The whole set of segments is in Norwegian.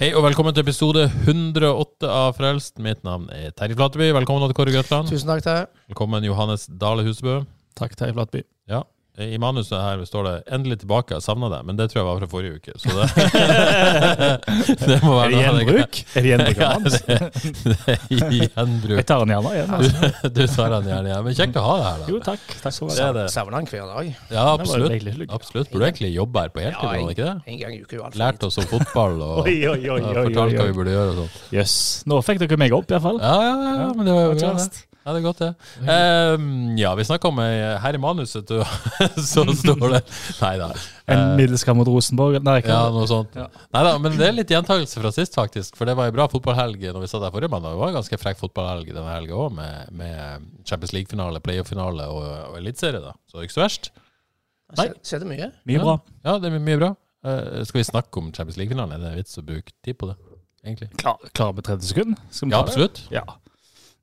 Hei og velkommen til episode 108 av Frelst. Mitt navn er Terje Flateby. Velkommen til Kåre Grøtland. Tusen takk Terje. Velkommen Johannes Dale Husebø. Takk, Terje Flateby. Ja, I manuset her står det 'endelig tilbake', jeg savna deg. Men det tror jeg var fra forrige uke. Så det, det må være Er det gjenbruk? Er det gjenbruk av manus? Ja, det, det er gjenbruk. Jeg tar den gjerne igjen. Altså. Du, du tar den gjerne igjen. Men kjekt å ha deg her, da. Jo, takk. Takk. Savner han hver dag. Ja, absolutt. absolutt. Burde egentlig jobbe her på heltid, Ja, ikke det? En gang i uka, fall. Lært oss om fotball og Oi, oi, oi, oi, fortalt hva oi, vi burde gjøre og sånn. Jøss. Nå fikk dere meg opp, iallfall. Ja, ja, ja, ja, men det var jo bra, det. Ja, det er godt, det. Ehm, ja, vi snakka om eh, Her i manuset du, så står det Nei da. En Eh, middelskam mot Rosenborg. Nei, ja, noe sånt. Ja. Nei da, men det er litt gjentakelse fra sist, faktisk. For det var ei bra fotballhelg når vi satt der forrige mandag. Det var en ganske frekk fotballhelg denne helga òg, med, med Champions League-finale, playoff-finale og, og eliteserie, da. Så det er ikke så verst. Skje- Skjedde mye. Mye bra. Ja, det er mye bra. Uh, skal vi snakke om Champions League-finalen? Er det vits å bruke tid på det, egentlig? Klar, klar med 30 sekunder? Skal vi Ja, ta det? absolutt. Ja.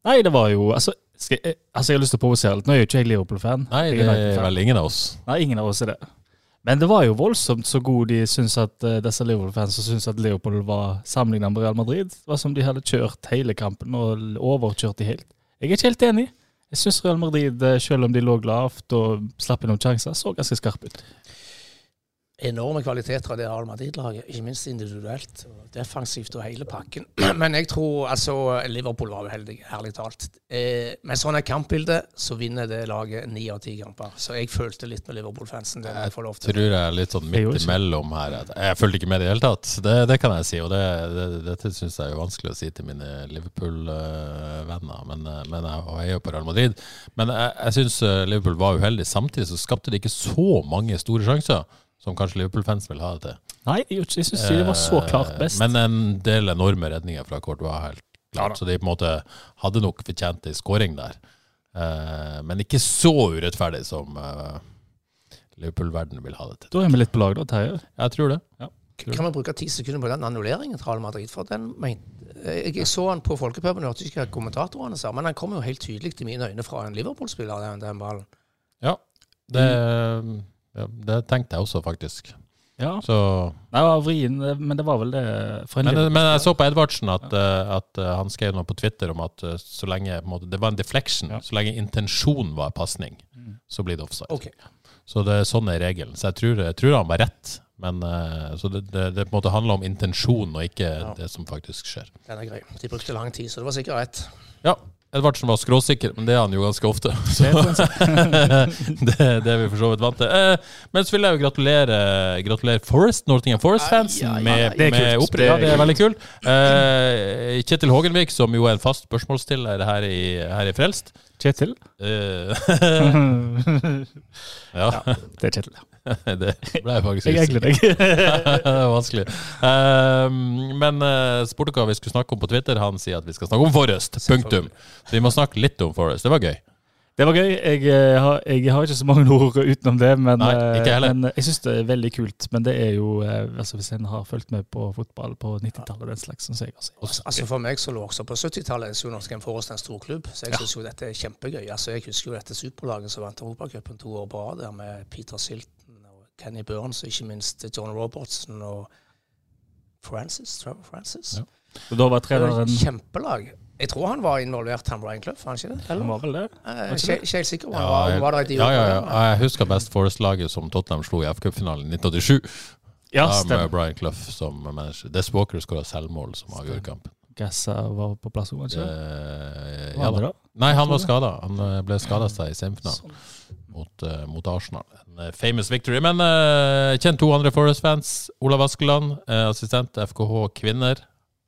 Nei, det var jo Altså, skal jeg, altså, jeg har lyst til å provosere litt. Nå er jo ikke jeg Liverpool-fan. Nei, det er vel ingen av oss. Nei, ingen av oss er det. Men det var jo voldsomt så god de syns at uh, disse Liverpool-fans som syns at Liverpool var sammenlignet med Real Madrid. Det var som de hadde kjørt hele kampen og overkjørt de helt. Jeg er ikke helt enig. Jeg syns Real Madrid, eh, selv om de lå lavt og slapp inn noen sjanser, så ganske skarpe ut. Enorme kvaliteter av det Real Madrid-laget, ikke minst individuelt. og Defensivt og hele pakken. Men jeg tror altså Liverpool var uheldig, ærlig talt. Eh, med sånn et kampbilde så vinner det laget ni av ti kamper. Så jeg følte litt med Liverpool-fansen. Det må jeg får lov til. tror jeg er litt sånn midt imellom her. Jeg fulgte ikke med i det hele tatt. Det, det kan jeg si, og det, det, dette syns jeg er vanskelig å si til mine Liverpool-venner. Men, eh, men jeg, heier er på Real Madrid. Men jeg, jeg syns Liverpool var uheldig. Samtidig så skapte de ikke så mange store sjanser som kanskje Liverpool-fans vil ha det til. Nei, jeg, syns det var så klart Eh, best. Men en del enorme redninger fra Kort var helt Ja klart. så de på en måte hadde nok fortjent ei skåring der. Eh, men ikke så urettferdig som eh, Liverpool-verden vil ha det til. Da er vi litt på lag, da, Terje. Jeg tror det. Kan vi bruke ti sekunder på den annulleringen til Real Madrid? For den men, jeg, jeg så han på folkepuben, hørte ikke hva kommentatorene sa, men han kom jo helt tydelig til mine øyne fra en Liverpool-spiller, den, den ballen. Ja, det, ja, det tenkte jeg også, faktisk. Ja. Så, Nei, det var vrien, men det var vel det men, men jeg så på Edvardsen at, eh, at eh, han skrev noe på Twitter om at eh, så lenge på en måte, det var en deflection, Ja. så lenge intensjonen var pasning, Mm. så blir det offside. Okay. Så det er sånn er regelen. Så jeg tror, jeg tror han var rett. Men så det, det, det på en måte handler om intensjonen, og ikke Ja. det som faktisk skjer. Den er grei. De brukte lang tid, så det var sikkert rett. Ja, Edvardsen var skråsikker, men det er han jo ganske ofte. Så Det er det, det er vi for så vidt vant til. Eh, men så vil jeg jo gratulere, gratulere Forest, Northingham Forest-fansen med, Det med opprykk. Ja, Det er veldig kult. Eh, Kjetil Hågenvik, som jo er en fast spørsmålsstiller her i, her i Frelst. Kjetil? Eh, ja, Det er Kjetil. det ble jeg faktisk Jeg egler deg. det er vanskelig. Uh, men uh, spurte hva vi skulle snakke om på Twitter. Han sier at vi skal snakke om Forest. Punktum. Så vi må snakke litt om Forest. Det var gøy. Det var gøy. Jeg, jeg, har, jeg har ikke så mange ord utenom det, men, Nei, eh, men jeg syns det er veldig kult. Men det er jo eh, altså Hvis en har fulgt med på fotball på 90-tallet, den slags, som jeg har sett. Altså For meg som lå også på 70-tallet, så Nottingham Forrest en stor klubb. Så jeg synes jo dette er kjempegøy. Altså Jeg husker jo dette superlaget som vant Europacupen to år på rad, der med Peter Silton og Kenny Burns, og ikke minst John Robertson og Francis. Trevor Francis. Ja. Og da var treneren kjempelag. Jeg tror han var involvert, han Brian Clough, var han ikke det? Han var vel det? Ikke helt sikker på han Ja, var, var der i de ja, ja, ja. Jeg husker best Forest-laget som Tottenham slo i FA-cupfinalen i 1987. Ja, stemmer. med. Brian Clough som manager. Des Walker skåra selvmål som avgjorde kampen. Gassa var på plass òg, kanskje? Eh, ja, da. Nei, han var skada. Han eh, ble skada seg i semifinalen mot, eh, mot Arsenal. En eh, famous victory. Men uh, kjenn to andre Forest-fans. Olav Askeland, eh, assistent FKH kvinner.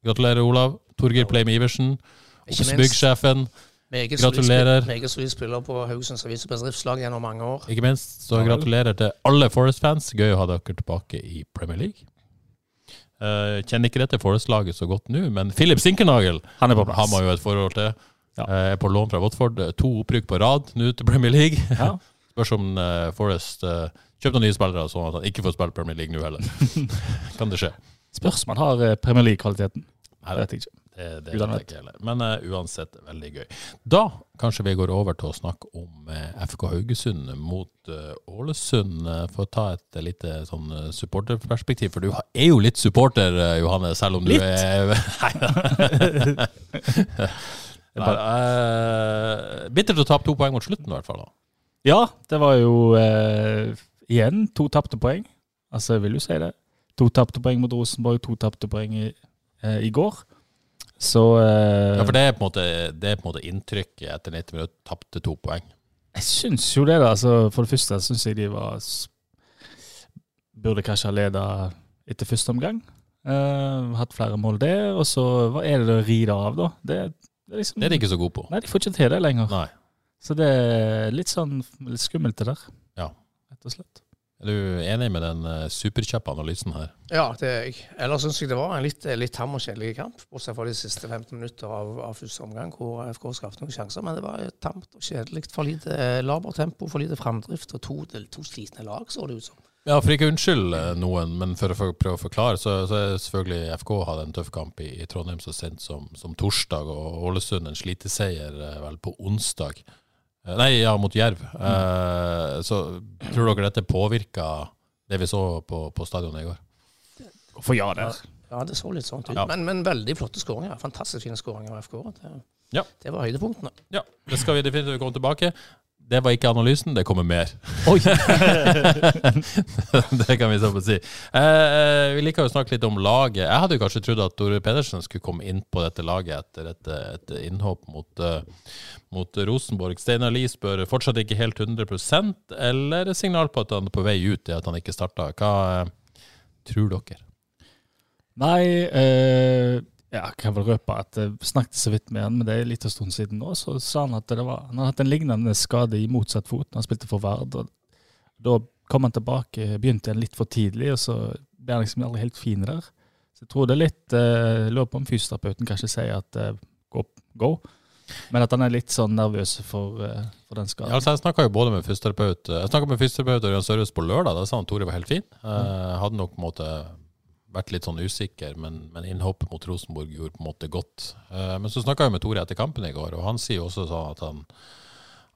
Gratulerer, Olav. Torgeir Pleim Iversen. Ikke minst. Byggsjefen. Meget solid Gratulerer. Meget solid spiller på Haugesunds Avis og bedriftslag gjennom mange år. Ikke minst, så gratulerer til alle Forest-fans. Gøy å ha dere tilbake i Premier League. Uh, kjenner ikke dette Forest-laget så godt nå, men Philip Sinkernagel Han er på plass. har man jo et forhold til. Ja. Uh, Er på lån fra Watford. Eh, To opprykk på rad nå til Premier League. Ja. Spørs om uh, Forest uh, kjøper noen nye spillere, sånn at han ikke får spille Premier League nå heller. kan det skje? Spørs om han har eh, Premier League-kvaliteten. Nei, Det vet jeg ikke. Det, det vet jeg ikke heller. Men uh, uansett, veldig gøy. Da kanskje vi går over til å snakke om uh, FK Haugesund mot uh, Ålesund. eh, for å ta et eh, lite sånn eh, supporterperspektiv. For du er jo litt supporter, eh, Johanne, selv om du Litt? er Nei da. Eh, bittert å tape to poeng mot slutten, i hvert fall. da. Ja, det var jo eh, igjen to tapte poeng. Altså, jeg vil jo si det. To tapte poeng mot Rosenborg, to tapte poeng i, eh, i går. Så eh, Ja, for det er på en måte, det er på en måte inntrykket etter 90 minutter. Tapte to poeng. Jeg syns jo det, da. Altså, for det første syns jeg de var Burde kanskje ha leda etter første omgang. Eh, hatt flere mål der. Og så hva er det å ri det av, da? Det, det er liksom Det er de ikke så gode på. Nei, de får ikke til det lenger. Nei. Så det er litt sånn litt skummelt, det der. Ja. Rett og slett. Er du enig med den uh, superkjappe analysen her? Ja, det er jeg. Ellers syns jeg det var en litt, litt tam og kjedelig kamp. Bortsett fra de siste 15 minutter av, av første omgang, hvor FK skapte noen sjanser. Men det var tamt og kjedelig. For lite eh, labert tempo, for lite framdrift og to, to slitne lag, så det ut som. Ja, for ikke unnskyld eh, noen, men for å prøve å forklare, så, så er selvfølgelig FK hadde en tøff kamp i, i Trondheim så sent som, som torsdag, og Ålesund en sliteseier eh, vel på onsdag. Nei, ja, mot Jerv. Eh, så tror dere dette påvirka det vi så på, på stadionet i går? Hvorfor ja der? Ja, det så litt sånn ut. Ja. Men, men veldig flotte skåringer. Fantastisk fine skåringer av FK. Det, Ja. det var høydepunktene. Ja, det skal vi definitivt komme tilbake. Det var ikke analysen, det kommer mer. Oi! det kan vi så få si. Eh, vi liker å snakke litt om laget. Jeg hadde jo kanskje trodd at Tore Pedersen skulle komme inn på dette laget etter et, et innhopp mot, uh, mot Rosenborg. Steinar Lie spør fortsatt ikke helt 100% eller signal på at han er på vei ut, i at han ikke starta. Hva eh, tror dere? Nei, eh, ja, jeg kan vel røpe at jeg snakket så vidt med han, men det er litt en stund siden nå. Så sa han at det var, han hadde hatt en lignende skade i motsatt fot når han spilte for Vard. og Da kom han tilbake, begynte han litt for tidlig, og så ble han liksom aldri helt fin der. Så jeg tror det er litt eh, lurer på om fysioterapeuten kanskje sier at eh, go, go, Men at han er litt sånn nervøs for, eh, for den Ja, skaden. altså jeg snakka jo både med fysioterapeut Jeg snakket med fysioterapeut Ørjan Sørhus på lørdag. Da sa han Tore var helt fin. Eh, hadde nok på en måte vært litt sånn usikker, men, men innhoppet mot Rosenborg gjorde på en måte godt. Eh, men så snakka jeg med Tore etter kampen i går, og han sier jo også sånn at han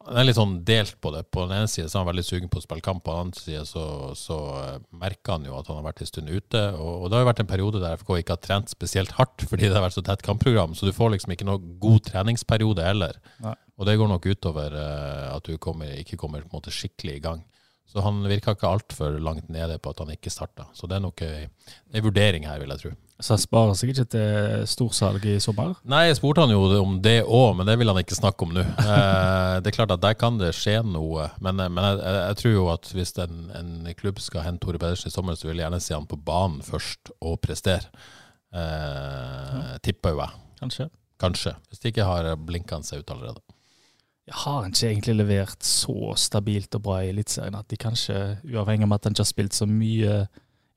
han er litt sånn delt på det. På den ene siden så er han veldig sugen på å spille kamp, på den andre siden så, så eh, merker han jo at han har vært en stund ute. Og, og det har jo vært en periode der FK ikke har trent spesielt hardt fordi det har vært så tett kampprogram, så du får liksom ikke noe god treningsperiode heller. Nei. Og det går nok utover uh, at du kommer, ikke kommer måte skikkelig i gang. Så han virka ikke altfor langt nede på at han ikke starta. Så det er nok ei vurdering her, vil jeg tro. Så han sparer seg ikke til storsalg i sommer. Nei, jeg spurte han jo om det òg, men det vil han ikke snakke om nå. Eh, det er klart at der kan det skje noe, men, eh, men jeg, jeg, tror jo at hvis en, en klubb skal hente Tore Pedersen i sommer, så vil jeg gjerne se han på banen først og prestere. Eh, Tipper jo jeg. Kanskje. Kanskje. Hvis de ikke har blinka han seg ut allerede. Jeg har han ikke egentlig levert så stabilt og bra i Eliteserien at de kanskje, uavhengig av at han ikke har spilt så mye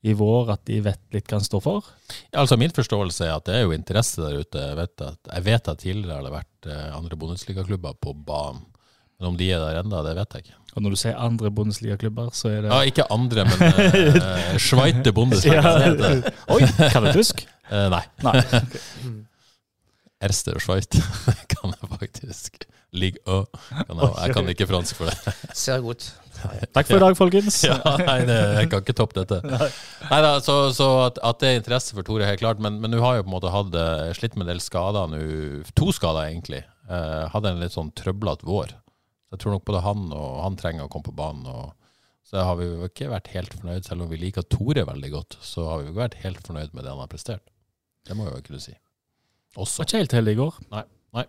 i vår, at de vet litt hva han står for? Ja, altså Min forståelse er at det er jo interesse der ute. Jeg vet at, jeg vet at tidligere har det vært eh, andre bondesligaklubber på banen. Men om de er der ennå, det vet jeg ikke. Og når du sier andre bondesligaklubber, så er det Ja, Ikke andre, men uh, Sveite Bundesliga. Ja. Oi, kan du tysk? Uh, nei. Nei. Erster og Schweit kan jeg faktisk. Ligue Ø. Jeg, jeg kan ikke fransk for det. Ser godt. Takk for i dag, folkens. Ja, nei, det, jeg kan ikke toppe dette. Nei da, Så, så at, at det er interesse for Tore, er helt klart. Men, men nå har jo på en måte hatt eh, slitt med en del skader nå. To skader, egentlig. Eh, hadde en litt sånn trøblete vår. Så jeg tror nok både han og han trenger å komme på banen. Og, så har vi jo ikke vært helt fornøyd, selv om vi liker Tore veldig godt. Så har vi jo ikke vært helt fornøyd med det han har prestert. Det må jeg jo kunne si. Også. Var ikke helt heldig i går. Nei. Nei.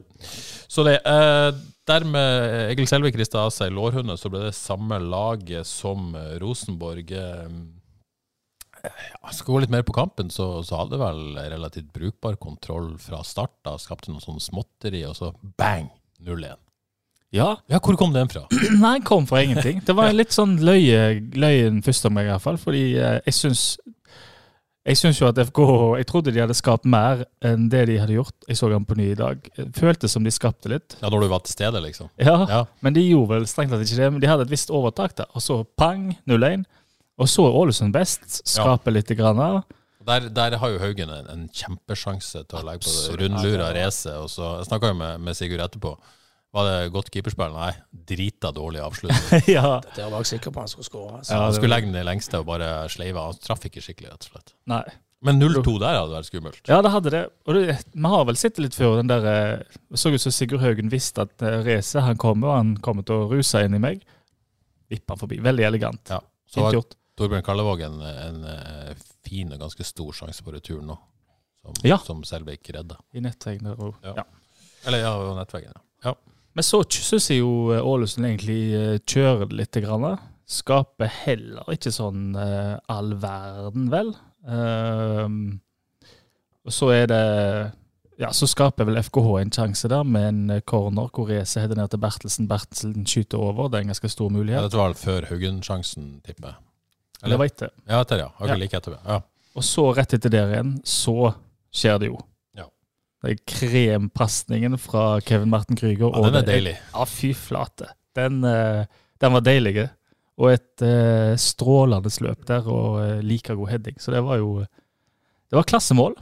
Så det, eh, dermed Egil Selvik rista av seg lårhundet, så ble det samme laget som eh, Rosenborg. Eh, ja, skal gå litt mer på kampen, så, så hadde vel relativt brukbar kontroll fra start. da, Skapte noe sånn småtteri, og så bang! 0-1. Ja, Ja, hvor kom den fra? Nei, den kom fra ingenting. Det var litt sånn løye, løyen første omgang, i hvert fall. Fordi eh, jeg syns Jeg syns jo at FK Jeg trodde de hadde skapt mer enn det de hadde gjort. Jeg så dem på ny i dag. Føltes som de skapte litt. Ja, Når du var til stede, liksom? Ja, Ja. men de gjorde vel strengt tatt ikke det. Men de hadde et visst overtak der. Og så pang, 0-1. Og så er Ålesund best. Skaper litt. Grann. Der, der har jo Haugen en, en kjempesjanse til å legge på Absolutt. rundlura race. Og så, jeg snakka jo med, med Sigurd etterpå. Var det godt keeperspill? Nei, drita dårlig avslutning. ja. Dette var jeg sikker på han skulle skåre. Altså. Ja, Han skulle legge den i lengste og bare sleive. Han traff ikke skikkelig, rett og slett. Nei. Men 0-2 der hadde vært skummelt. Ja, det hadde det. Og det, vi har vel sett litt før den der eh, Det så ut som Sigurd Haugen visste at eh, han kommer, og han kommer til å ruse inn i meg. Vippa forbi. Veldig elegant. Ja. Så har. Torbjørn Kallevåg en, en eh, fin og ganske stor sjanse på retur nå, som, Ja. som Selbekk redda. I nettveggen der òg. Ja. ja. Eller ja, nettveggen. Ja. Ja. Men så syns jeg jo eh, Ålesund egentlig eh, kjører litt. Grann. Skaper heller ikke sånn eh, all verden, vel. Ehm, og så er det Ja, så skaper vel FKH en sjanse der med en corner hvor Reze header ned til Bertelsen. Bertelsen skyter over. Det er en ganske stor ja. mulighet. Dette var før Haugen-sjansen, tipper jeg. Det var etter. Ja, etter, ja. Akkurat Ja. like etter. Ja. Og så rett etter der igjen, så skjer det jo. Krempasningen fra Kevin Martin Krüger. ja, den er deilig. Ja, fy flate. Den, eh, den var deilig. Og et eh, strålende løp der, og eh, like god heading. Så det var jo Det var klassemål.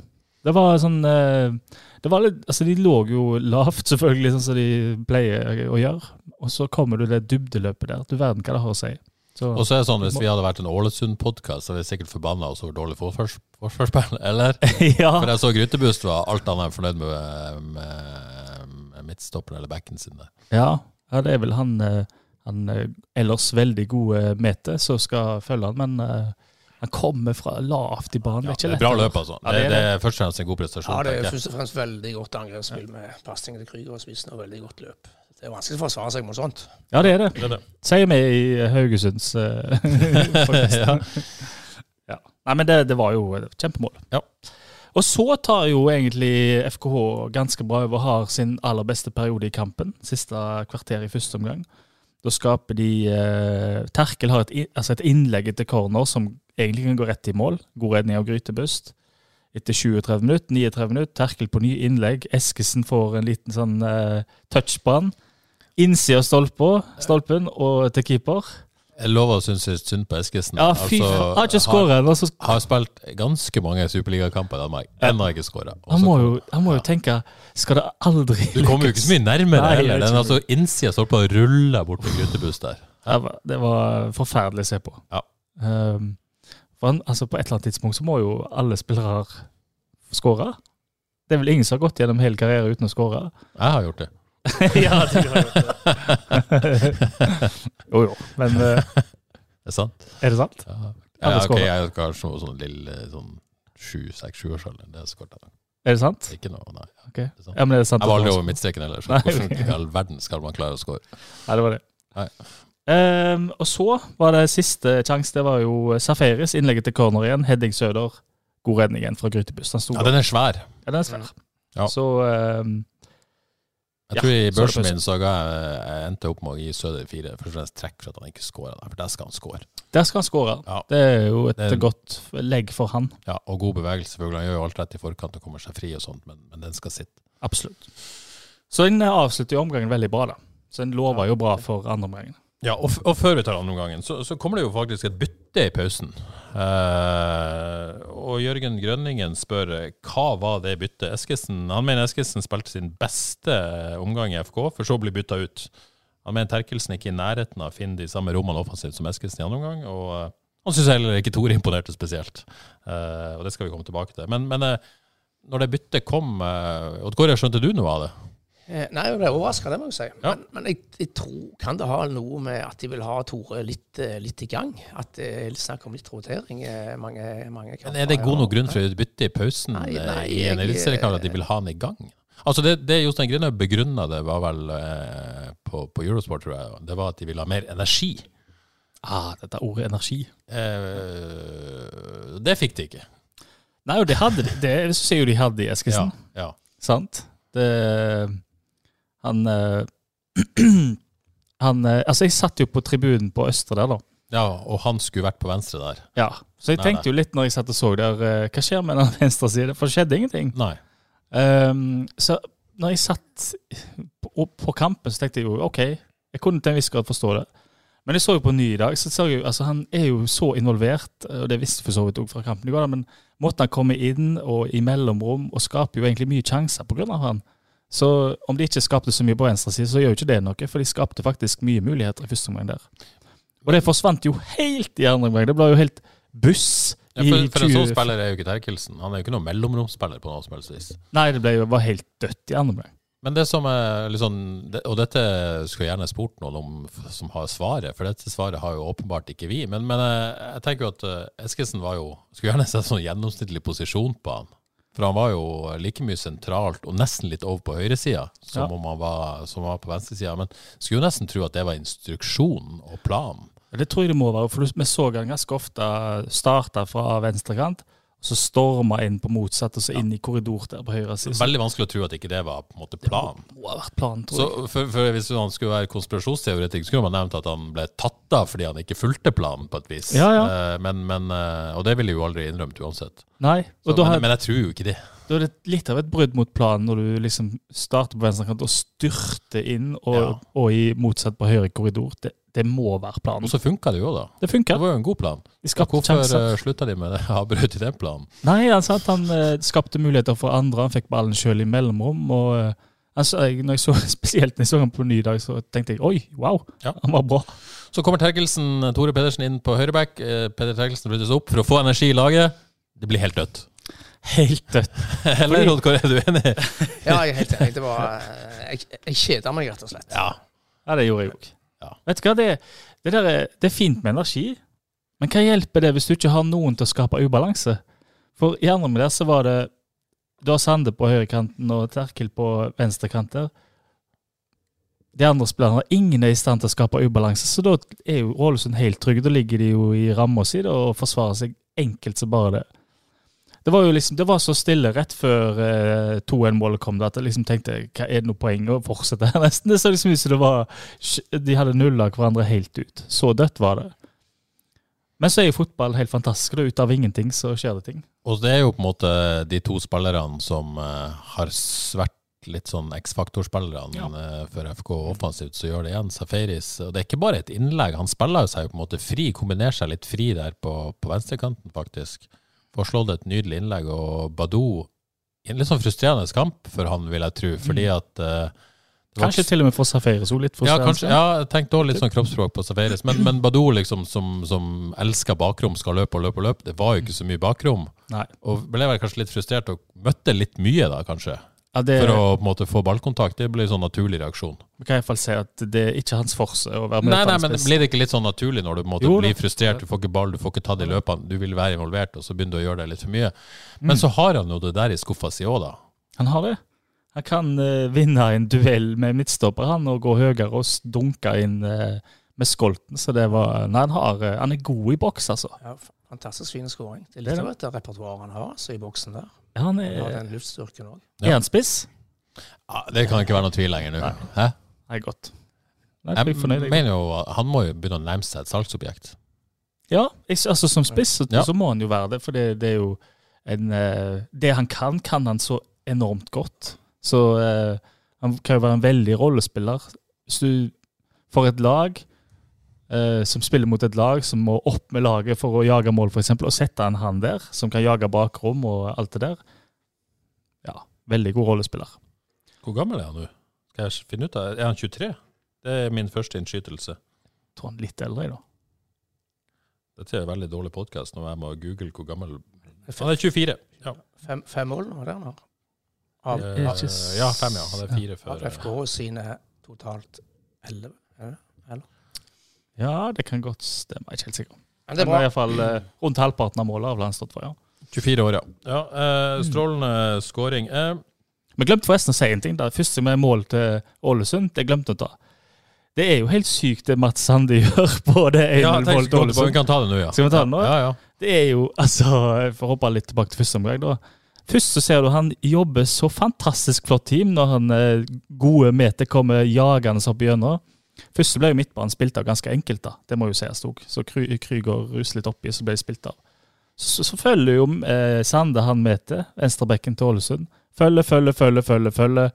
Det var sånn det var litt, altså De lå jo lavt, selvfølgelig, sånn som de pleier å gjøre. Og så kommer du det dybdeløpet der. Du verden hva det har å si. Og så er det sånn, Hvis vi hadde vært en Ålesund-podkast, så hadde vi sikkert forbanna oss over dårlig forsvars forsvarsspill, eller? ja. For jeg så Grytebust var alt annet enn fornøyd med, med, med midtstopperen eller backen sin der. Ja, ja det er vel han, eh, han eh, ellers veldig gode Mete som skal følge han, men eh, han kommer fra lavt i banen. Ja, det er ikke det er bra løp, altså. Ja, det, det er det er først og fremst en god prestasjon. Ja, det er først og fremst veldig godt angrepsspill med pasning til Krüger og spissen, og veldig godt løp. Det er vanskelig å forsvare seg mot sånt. Ja, det er det. Det er det. Sier vi i Haugesunds uh, Ja. ja. Nei, men det, det var jo et kjempemål. Ja. Og så tar jo egentlig FKH ganske bra over, har sin aller beste periode i kampen. Siste kvarter i første omgang. Da skaper de eh, Terkel har et, altså et innlegg etter corner som egentlig kan gå rett i mål. God redning av Grytebust. Etter 37 minutter, 39 minutter, Terkel på ny innlegg. Eskesen får en liten sånn uh, touch på han. Innsida av stolpen og til keeper. Jeg lover å synes synd på Eskesen. Ja, fy Altså. Har ikke skåret skåra ennå. så- har spilt ganske mange superligakamper i Danmark. Ennå har ikke skåra. Han må jo, han må jo tenke Skal det aldri Du kommer jo ikke så mye nærmere Nei, heller. Den altså innsida står på å rulle bort på Grytebust der. Det var, det var forferdelig å se på. Ja. Um, han, altså På et eller annet tidspunkt så må jo alle spillere skåre. Det er vel ingen som har gått gjennom hele karrieren uten å skåre? Jeg har gjort det. ja, du har gjort det. jo, jo. Men Er Det er sant. er det sant? Ja, Alle ja, ok, jeg har noe sånn lille sånn sju, seks, sjuårsalderen. Det jeg skåret. Er det sant? Ikke noe, nei. Ok. Det er sant. Ja, men er det sant Jeg var aldri over midtstreken heller, så Nei, hvordan i all verden skal man klare å score? Nei, det var det. Nei. Um, og så var det siste sjanse. Det var jo Safaris. Innlegget til corner igjen. Heading Søder. God redning igjen fra Grytebuss. Han Ja, den er svær. Ja, den er svær. Ja. Så ehm, Jeg Ja, tror i er det børsen min så ga jeg, jeg endte opp med å gi Søder fire. Først og fremst trekk for at han ikke skåra der, for der skal han skåre. der skal han skåre. Ja. Det er jo et er- godt legg for han. Ja, og god bevegelse, selvfølgelig. Han gjør jo alt rett i forkant og kommer seg fri og sånt, men, men den skal sitte. Absolutt. Så den avslutter jo omgangen veldig bra, da. Så den lover jo bra for andre omgangen. Ja, og, og før vi tar andre omgangen, så, så kommer det jo faktisk et bytte i pausen. Eh, og Jørgen Grønningen spør eh, hva var det byttet? Eskesen, han mener Eskesen spilte sin beste omgang i FK, for så å bli bytta ut. Han mener Terkelsen ikke i nærheten av å finne de samme rommene offensivt som Eskesen i andre omgang. og eh, han syns heller ikke Tore imponerte spesielt, Eh, og det skal vi komme tilbake til. Men, men eh, når det byttet kom, uh, Odd Kåre, skjønte du noe av det? Eh, Nei, jeg ble overraska, det må jeg si. Ja. Men, men jeg, jeg tror kan det ha noe med at de vil ha Tore litt, eh, litt i gang? At det er snakk om litt rotering? eh, Mange, mange Men Er det god nok grunn for å bytte i pausen Nei, nei, i en eliteseriekamp at de vil ha han i gang? Altså Det, det Jostein Grine begrunna det, var vel eh, på, på Eurosport, tror jeg, det var at de ville ha mer energi. Ah, dette ordet energi. Eh, det fikk de ikke. Nei, og det hadde de. Det syns jeg jo de hadde i Eskesen. Ja, ja. Sant? Det Han eh, Han eh, Altså, jeg satt jo på tribunen på Østre der, da. ja, og han skulle vært på venstre der. Ja. Så jeg Nei, tenkte jo litt når jeg satt og så der, eh, hva skjer med den venstre side? For det skjedde ingenting. Nei. Um, så når jeg satt på, på kampen, så tenkte jeg jo OK, jeg kunne til en viss grad forstå det. Men jeg så jo på ny i dag, så ser jeg jo, altså han er jo så involvert, og det visste jeg for så vidt òg fra kampen i går, men måten han kommer inn og i mellomrom og skaper jo egentlig mye sjanser på grunn av han. Så om de ikke skapte så mye på venstre side, så gjør jo ikke det noe, for de skapte faktisk mye muligheter i første omgang der. Og det forsvant jo helt i andre omgang. Det ble jo helt buss. Ja, for, for en sånn spiller er jo ikke Terkelsen. Han er jo ikke noen mellomromsspiller på noe som helst vis. Nei, det ble jo var helt dødt i andre omgang. Men det som er sånn, Og dette skulle jeg gjerne spurt noen om som har svaret, for dette svaret har jo åpenbart ikke vi. Men, men eh, jeg tenker jo at eh, Eskesen var jo Skulle gjerne sett sånn gjennomsnittlig posisjon på han. For han var jo like mye sentralt, og nesten litt over på høyresida, som Ja. om han var, som var på venstresida. Men skulle jo nesten tro at det var instruksjonen og planen. Det tror jeg det må være, for vi så han ganske ofte starte fra venstrekant, og så storma inn på motsatt, og så inn i korridor der på høyre side. Veldig vanskelig å tro at ikke det var på en måte planen. det må ha vært planen, tror Så jeg. for, for Hvis han skulle være konspirasjonsteoretiker, skulle man nevnt at han ble tatt av fordi han ikke fulgte planen, på et vis. Ja, ja. Eh, Men, men, eh, og det ville jo aldri innrømt uansett. Nei, Så, men, har- men jeg tror jo ikke det. Da er det litt av et brudd mot planen når du liksom starter på venstrekant og styrter inn, og, Ja. og i motsatt på høyre korridor. Det, det må være planen. Og så funka det jo, da. Det Det var jo en god plan. Hvorfor uh, slutta de med det? avbrudd i den planen? Nei, han, sa at han eh, skapte muligheter for andre. Han fikk ballen sjøl i mellomrom. og eh, Altså, når jeg så, Spesielt når jeg så ham på ny dag, så tenkte jeg oi, wow, Ja. han var bra. Så kommer Terkelsen, Tore Pedersen inn på høyreback. Eh, Peder Terkelsen flyttes opp for å få energi i laget. Det blir helt dødt. Helt dødt. Eller, Oddkar, er du enig? Ja, jeg er helt enig. Det var eh, Jeg, jeg kjeda meg, rett og slett. Ja. Ja, det gjorde jeg òg. Ja. Vet du hva, det, det, der er, det er fint med energi, men hva hjelper det hvis du ikke har noen til å skape ubalanse? For i andre med der så var det Du har Sande på høyrekanten og Terkel på venstrekanten. De andre spillerne ingen er i stand til å skape ubalanse, så da er jo Ålesund helt trygge. Da ligger de jo i ramma si og forsvarer seg enkelt som bare det. Det var jo liksom, det var så stille rett før eh, 2-1-målet kom at jeg liksom tenkte hva er det noe poeng å fortsette her nesten? Det så liksom ut som det var De hadde nulla hverandre helt ut. Så dødt var det. Men så er jo fotball helt fantastisk. det Ut av ingenting så skjer det ting. Og det er jo på en måte de to spillerne som eh, har svært vært litt sånn X-faktor-spillerne Ja. eh, for FK offensivt, så gjør det igjen. Safaris. Og det er ikke bare et innlegg, han spiller jo seg jo på en måte fri, kombinerer seg litt fri der på, på venstrekanten, faktisk. Får slått et nydelig innlegg, og Badou en litt sånn frustrerende kamp for han, vil jeg tro, fordi at uh, Kanskje til og med for Safaris òg, litt ja, kanskje, ja, jeg tenkte også litt sånn kroppsspråk på Safaris. Men, men Badou, liksom, som, som elsker bakrom, skal løpe og løpe og løpe. Det var jo ikke så mye bakrom. Nei. Og ble vel kanskje litt frustrert og møtte litt mye, da, kanskje. Ja, det For å på en måte få ballkontakt. Det blir en sånn naturlig reaksjon. vi kan iallfall si at det er ikke hans forse å være med Nei, på nei, men spiss. blir det ikke litt sånn naturlig når du på en måte Jo blir frustrert, du får ikke ball, du får ikke tatt i løpene, du vil være involvert, og så begynner du å gjøre det litt for mye. Mm. Men så har han jo det der i skuffa si òg, da. Han har det. Han kan uh, vinne en duell med midtstopper han og gå høyere og dunke inn uh, med skolten. Så det var Nei, han, har, uh, han er god i boks, altså. Ja, fantastisk fin skåring. Det er Det er litt av et repertoar han har altså, i boksen der. Ja, Han er, har den luftstyrken òg. Ja. er han spiss? Ja, det kan ikke være noe tvil lenger nå. Nei. Hæ? Nei, godt. Nei, jeg Jeg mener jo han må jo begynne å nærme seg et salgsobjekt. Ja, jeg, altså som spiss så, Ja. så må han jo være det, for det, det er jo en eh, Det han kan, kan han så enormt godt. Så uh, han kan jo være en veldig rollespiller. Hvis du får et lag eh, som spiller mot et lag som må opp med laget for å jage mål, f.eks., og sette en han der, som kan jage bakrom og alt det der, ja, veldig god rollespiller. Hvor gammel er han nå? Skal jeg finne ut av Er han 23? Det er min første innskytelse. Jeg tror han er litt eldre, da. Dette er en veldig dårlig podkast når jeg må google hvor gammel Han er 24. Ja, Fem, fem mål var det han har. Av, av, ikke ja fem, ja. Han er fire ja. før FK sine totalt elleve. Det? Ja, det kan godt stemme. Jeg er ikke helt sikker. Men det er Men i hvert fall eh, rundt halvparten av målet har vel han stått for, ja. 24 år, ja. ja eh, strålende scoring. Eh, Vi glemte forresten å si en ting. da. Første med mål til Ålesund, det glemte vi å ta. Det er jo helt sykt det Mats Sande gjør på det 1-0 Ja, målet tenk, til vi Ålesund. kan ta det nå, ja. Skal vi ta det nå? Ja, ja. Det er jo, altså Jeg får hoppe litt tilbake til første omgang, da. Først så ser du han jobber så fantastisk flott team når han eh, gode meter kommer jagende opp gjennom. Først så ble jo midtbanen spilt av ganske enkelt, da. Det må jo sies òg. Så Krüger ruser litt oppi, så ble det spilt av. Så, så følger jo eh, Sande han med til, venstrebekken til Ålesund. Følger, følger, følger, følger, følger.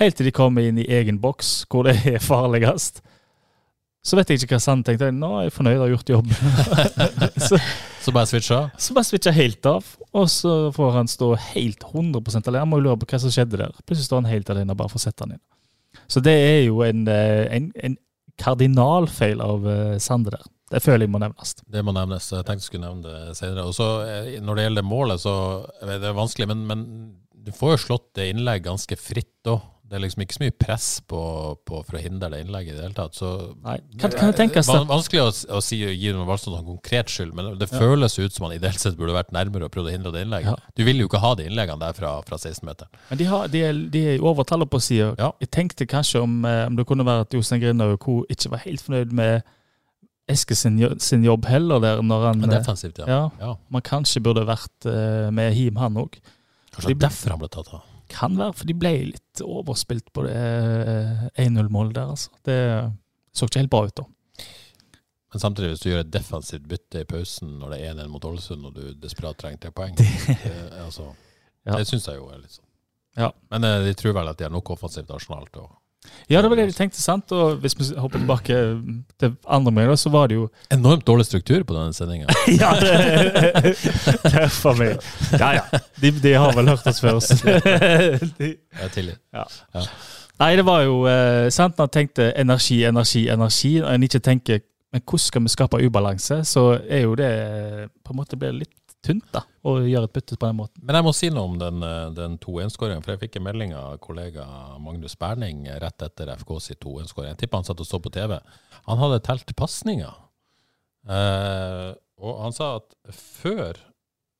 Helt til de kommer inn i egen boks, hvor det er farligst. Så vet jeg ikke hva Sand tenkte. Nå er jeg fornøyd, jeg har gjort jobben. så, Så bare switcha. så bare switcha helt av, og så får han stå helt 100 alene. Han må jo lure på hva som skjedde der. Plutselig står han helt alene og bare får sette han inn. Så det er jo en, eh, en, en kardinalfeil av eh, Sande der. Det føler jeg må nevnes. Det må nevnes. Jeg tenkte jeg skulle nevne det senere. Og så eh, Når det gjelder målet, så er det vanskelig, men, men du får jo slått det innlegg ganske fritt òg. Det er liksom ikke så mye press på, på for å hindre det innlegget i det hele tatt. Så Nei, kan, kan det tenkes at Vanskelig å, å si, gi noe valgstånd noen konkret skyld, men det føles ut som han ideelt sett burde vært nærmere og prøvd å hindre det innlegget. Ja. Du vil jo ikke ha de innleggene der fra, fra 16-meteren. Men de, har, de, er, de er over overtallet på sida. Ja. Jeg tenkte kanskje om, eh, om det kunne være at Jostein Grinaug ikke var helt fornøyd med Eske sin, sin jobb heller der, når han eh, defensivt, ja. ja. ja. Man kanskje burde vært eh, med Him, han òg. Kanskje det er derfor han ble tatt av. Kan være, for de ble litt overspilt på det eh, 1-0-målet der, altså. Det så ikke helt bra ut da. Men samtidig, hvis du gjør et defensivt bytte i pausen når det er 1-1 mot Ålesund, og du desperat trenger tre poeng det, altså, Ja. det syns jeg jo er litt sånn. Ja. Men eh, de tror vel at de har nok offensivt arsenal til å Ja, det var det de tenkte, sant? Og hvis vi hopper tilbake til andre omgang, så var det jo Enormt dårlig struktur på denne sendinga. Ja, det, det er for meg. Ja, ja. De, de har vel hørt oss før. så de, Jeg tilgir. Nei, det var jo eh, sant når en tenkte energi, energi, energi, og en ikke tenker men hvordan skal vi skape ubalanse, så er jo det eh, på en måte blir litt tynt da, å gjøre et bytte på den måten. Men jeg må si noe om den, eh, den 2-1-skåringen, for jeg fikk en melding av kollega Magnus Berning rett etter FK sin 2-1-skåring. Jeg tipper han satt og så på TV. Han hadde telt pasninger. Eh, og han sa at før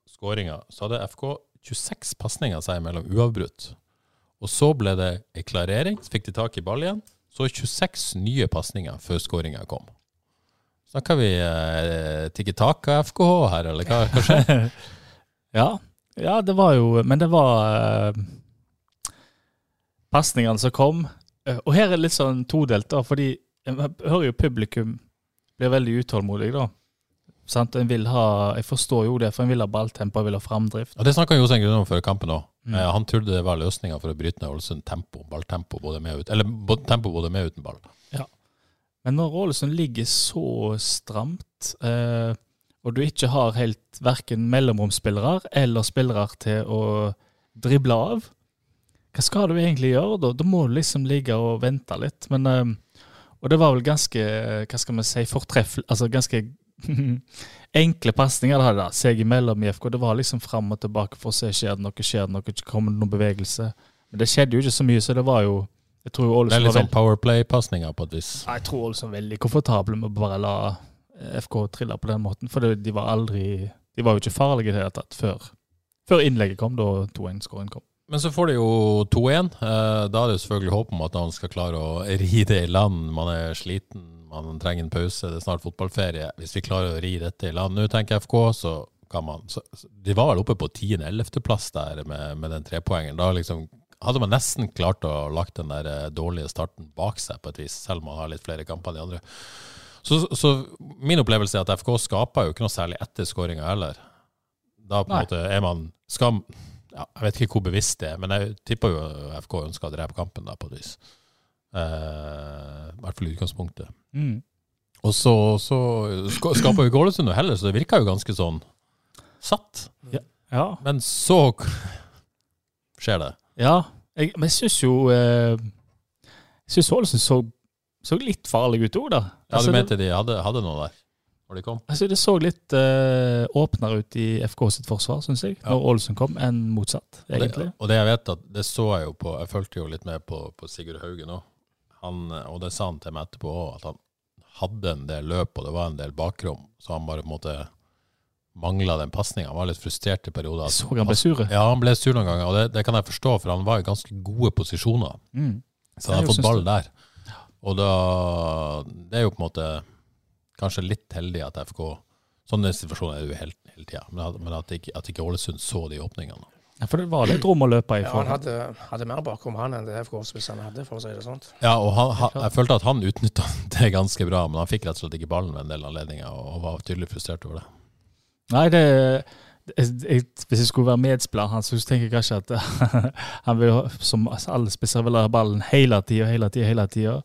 skåringa så hadde FK 26 pasninger seg imellom uavbrutt. Og så ble det ei klarering, så fikk de tak i ball igjen. Så 26 nye pasninger før skåringa kom. Snakker vi eh, Tikki Taka FKH her, eller hva, hva skjer? Ja, ja, det var jo Men det var eh, pasningene som kom. Eh, og her er det litt sånn todelt, da, fordi jeg hører jo publikum blir veldig utålmodig, da. Sant? En vil ha, jeg forstår jo det, for en vil ha balltempo, en vil ha framdrift. Og Det snakka Jostein Grunn om før kampen òg. Mm. Eh, han trodde det var løsninga for å bryte ned Ålesund tempo, balltempo, både med og ut, eller tempo både med og uten ball. Men når Ålesund ligger så stramt, eh, og du ikke har helt verken mellomromsspillere eller spillere til å drible av, hva skal du egentlig gjøre da? Da må du liksom ligge og vente litt. Men, eh, og det var vel ganske, hva skal vi si, fortreffelig, altså ganske enkle pasninger det hadde da, seg imellom i FK. Det var liksom fram og tilbake for å se skjer det noe, skjer det noe, kommer det noen bevegelse. Men det skjedde jo ikke så mye, så det var jo jeg tror Det er litt sånn Powerplay-pasninger på et vis. jeg tror Ålesund er veldig komfortable med å bare la eh, FK trille på den måten. For de var aldri De var jo ikke farlige i det hele tatt før, før innlegget kom, da 2-1-skåringen kom. Men så får de jo 2-1. Eh, da er det jo selvfølgelig håp om at han skal klare å ri det i land. Man er sliten, man trenger en pause, det er snart fotballferie. Hvis vi klarer å ri dette i land nå, tenker FK, så kan man så, De var vel oppe på 10.-11.-plass der med, med den trepoengeren. Da liksom hadde man nesten klart å lagt den der eh, dårlige starten bak seg, på et vis, selv om man har litt flere kamper enn de andre. Så, så min opplevelse er at FK skaper jo ikke noe særlig etter skåringa heller. Da på en måte er man skal, ja, Jeg vet ikke hvor bevisst det er, men jeg tipper jo FK ønsker å drepe kampen, da, på et vis. Eh, I hvert fall i utgangspunktet. Mm. Og så, så skaper jo ikke Ålesund noe heller, så det virka jo ganske sånn satt. Ja. Men så skjer det. Ja. Jeg, men jeg syns jo eh, Jeg syns Ålesund så, så litt farlig ut òg, da. Ja, Altså, Du det- mente de hadde, hadde noe der når de kom? Altså, det så litt uh, åpnere ut i FK sitt forsvar, syns jeg, når Ålesund kom, enn motsatt, Og det, egentlig. og det jeg vet at det så jeg jo på Jeg fulgte jo litt med på, på Sigurd Haugen òg. Og det sa han til meg etterpå òg, at han hadde en del løp, og det var en del bakrom. Så han bare på en måte mangla den pasninga. Han var litt frustrert i perioder. Så han ble sur? Ja, han ble sur noen ganger, og det, det kan jeg forstå, for han var i ganske gode posisjoner. Mm. Så han har fått ball der. Og da Det er jo på en måte kanskje litt heldig at FK Sånne situasjoner er det jo hele, hele tida, men, at- men at, ikke, at ikke Ålesund så de åpningene. Ja, for det var litt rom å løpe i. Ja, han hadde, hadde mer bakom han enn det FK-spisserne hadde, for å si det sånn. Ja, og han, han, jeg følte at han utnytta det ganske bra, men han fikk rett og slett ikke ballen ved en del anledninger, og var tydelig frustrert over det. Nei, det jeg, jeg, Hvis jeg skulle være medspiller hans, så tenker jeg kanskje at han vil, som alle spisser, vil ha ballen hele tida, hele tida, hele tida.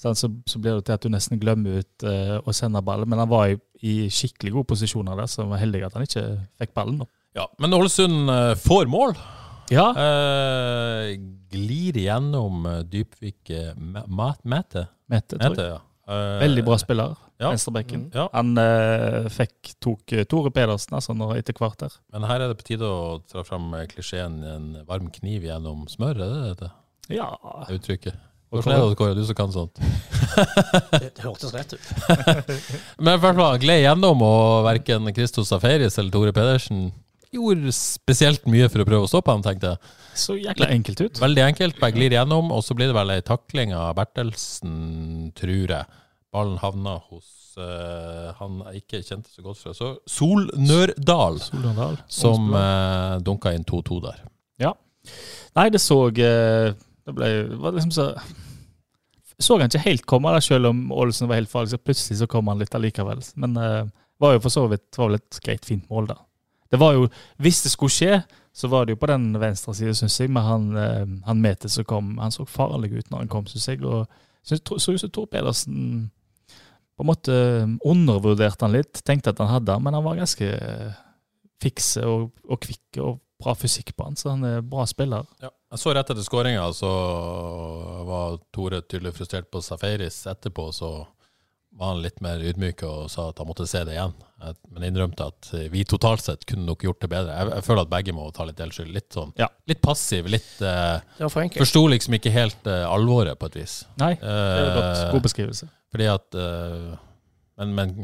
Så, så blir det til at du nesten glemmer ut uh, å sende ballen. Men han var i, i skikkelig gode posisjoner der, så han var heldig at han ikke fikk ballen. Da. Ja, Men Ålesund eh, får mål. Ja, Uh, glir igjennom eh, Dypvik Mæte. Mette, tror Mæte, Mette, ja. Eh, Veldig bra spiller, ja. venstrebekken. Ja. Han uh, fikk, tok eh, Tore Pedersen altså, nå etter hvert der. Men her er det på tide å dra fram klisjeen 'en varm kniv gjennom smør', er det det? Ja, det uttrykket? Hvordan er det, Kåre, du som kan sånt? Det, det hørtes rett ut. Men i hvert fall gled gjennom, og verken Christos Safaris eller Tore Pedersen gjorde spesielt mye for å prøve å stoppe ham, tenkte jeg. så jækla enkelt ut. Veldig enkelt, bare glir gjennom, og så blir det vel ei takling av Bertelsen, tror jeg. Ballen havna hos uh, han jeg ikke kjente så godt fra så Solnørdal, Solnørdal. som uh, dunka inn 2-2 der. Ja. Nei, det så eh, Det ble var liksom så Så han ikke helt komme, der, selv om Ålesund var helt farlig. Så plutselig så kom han litt allikevel. Men det var jo for så vidt var vel et greit, fint mål, da. Det var jo, Hvis det skulle skje, så var det jo på den venstre siden, syns jeg. Men han, eh, han Mete som kom, han så farlig ut når han kom, syns jeg. Og synes, så ut som Tor Pedersen på en måte undervurderte han litt. Tenkte at han hadde han, men han var ganske eh, fikse og, og kvikk og bra fysikk på han, så han er bra spiller. Ja. Jeg så rett etter skåringa, så var Tore tydelig frustrert på Safaris. Etterpå så var han litt mer ydmyk og sa at han måtte se det igjen. Men innrømte at vi totalt sett kunne nok gjort det bedre. Jeg, jeg føler at begge må ta litt delskyld. Litt sånn, Ja. litt passiv. Litt Uh, for. Forsto liksom ikke helt uh, alvoret, på et vis. Nei, det er godt. Eh, God beskrivelse. fordi at uh, Men, men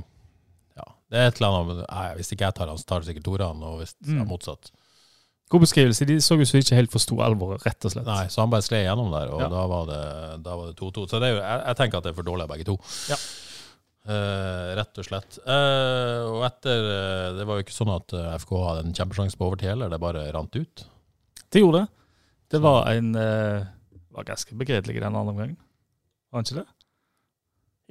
ja, det er et eller annet nei, Hvis ikke jeg tar han, så tar det sikkert Tore han, og hvis ja, er motsatt. God beskrivelse. De så ut som ikke helt forsto alvoret, rett og slett. Nei, så han bare skled gjennom der, og Ja. da var det da var det 2-2. Så det er jo, jeg, jeg tenker at det er for dårlig, begge to. Ja. Eh, rett og slett. Uh, og etter uh, Det var jo ikke sånn at FK hadde en kjempesjanse på overtid heller, det bare rant ut. Det gjorde det. Det var en var ganske begredelig i den andre omgangen. Var det ikke det?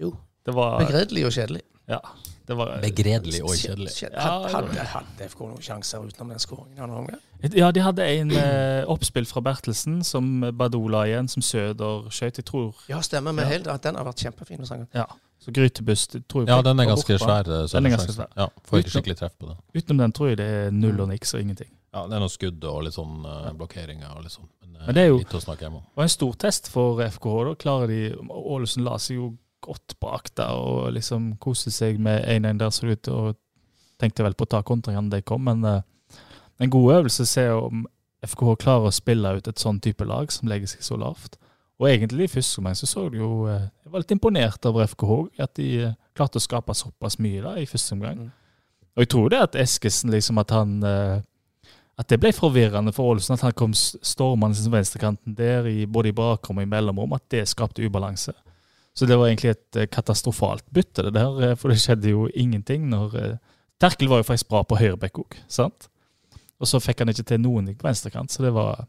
Jo. Det var Begredelig og kjedelig. Ja. Det var Begredelig og kjedelig. Kjed- Hadde, hadde, FK noen sjanser utenom den skåringen? i andre omgang? Ja, de hadde en oppspill fra Bertelsen som Badola igjen, som Søder skøyt. Jeg tror Ja, stemmer. med Ja. helt at den har vært kjempefin. Ja. Så Grytebust tror jeg Ja, den er ganske svær. eh, Den er ganske svær. Ja, får ikke skikkelig treff på den. Utenom den tror jeg det er null og niks og ingenting. Ja, Det er noen skudd og litt sånn uh, blokkeringer og litt sånn. Men, eh, Men det er jo- litt å snakke om. Og en stor test for FKH. Da klarer de Ålesund la seg jo godt bak der og liksom koste seg med 1-1 der, så ut og tenkte vel på å ta kontringene da de kom, men uh, en god øvelse å se om FKH klarer å spille ut et sånn type lag som legger seg så lavt. Og egentlig i første omgang så så du jo eh, Jeg var litt imponert over FKH, at de eh, klarte å skape såpass mye da i første omgang. Mm. Og jeg tror det at Eskesen liksom at han eh, at det ble forvirrende for Ålesund at han kom stormende som venstrekanten der, i, både i bakrom og i mellomrom, at det skapte ubalanse. Så det var egentlig et katastrofalt bytte, det der, for det skjedde jo ingenting når Terkel var jo faktisk bra på høyrebekk òg, sant? Og så fikk han ikke til noen på venstrekant, så det var,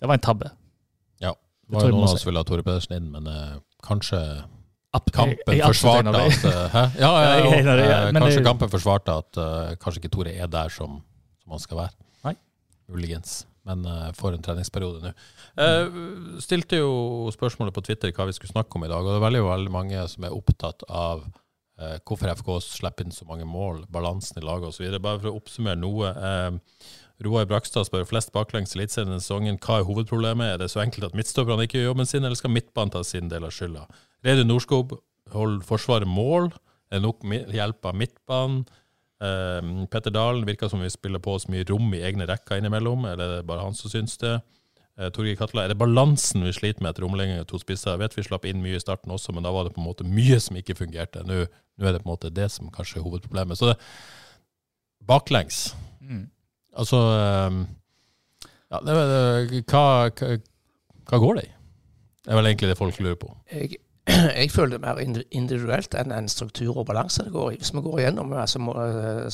det var en tabbe. Det var jo noen av oss oss ville ha Tore Pedersen inn, men eh, kanskje Jeg- kampen jeg jeg forsvarte at uh, Hæ? Ja, ja, Ja, ja. ja, Eh, Kanskje det- kampen forsvarte at uh, kanskje ikke Tore er der som, som han skal være. Nei. Muligens. Men uh, for en treningsperiode nå. Uh, stilte jo spørsmålet på Twitter hva vi skulle snakke om i dag, og det er veldig, veldig mange som er opptatt av hvorfor FK slipper inn så mange mål, balansen i laget osv. Bare for å oppsummere noe. Eh, Roar Brakstad spør flest baklengs i denne sesongen. Hva er hovedproblemet? Er det så enkelt at midtstopperne ikke gjør jobben sin, eller skal midtbanen ta sin del av skylda? Reidun Norskog holder Forsvaret mål. Er det nok hjelp av midtbanen? Eh, Petter Dalen virker som vi spiller på oss mye rom i egne rekker innimellom, eller er det bare han som syns det? Eh, Torgeir Katla, er det balansen vi sliter med etter omlegging av to spisser? Jeg vet vi slapp inn mye i starten også, men da var det på en måte mye som ikke fungerte. Nå, nå er det på en måte det som kanskje er hovedproblemet. Så det, baklengs Altså eh, ja, det, det, hva, hva, hva går det i? Det er vel egentlig det folk lurer på. Jeg, jeg føler det mer individuelt enn en struktur og balanse det går i. Hvis vi går igjennom altså, må- eh,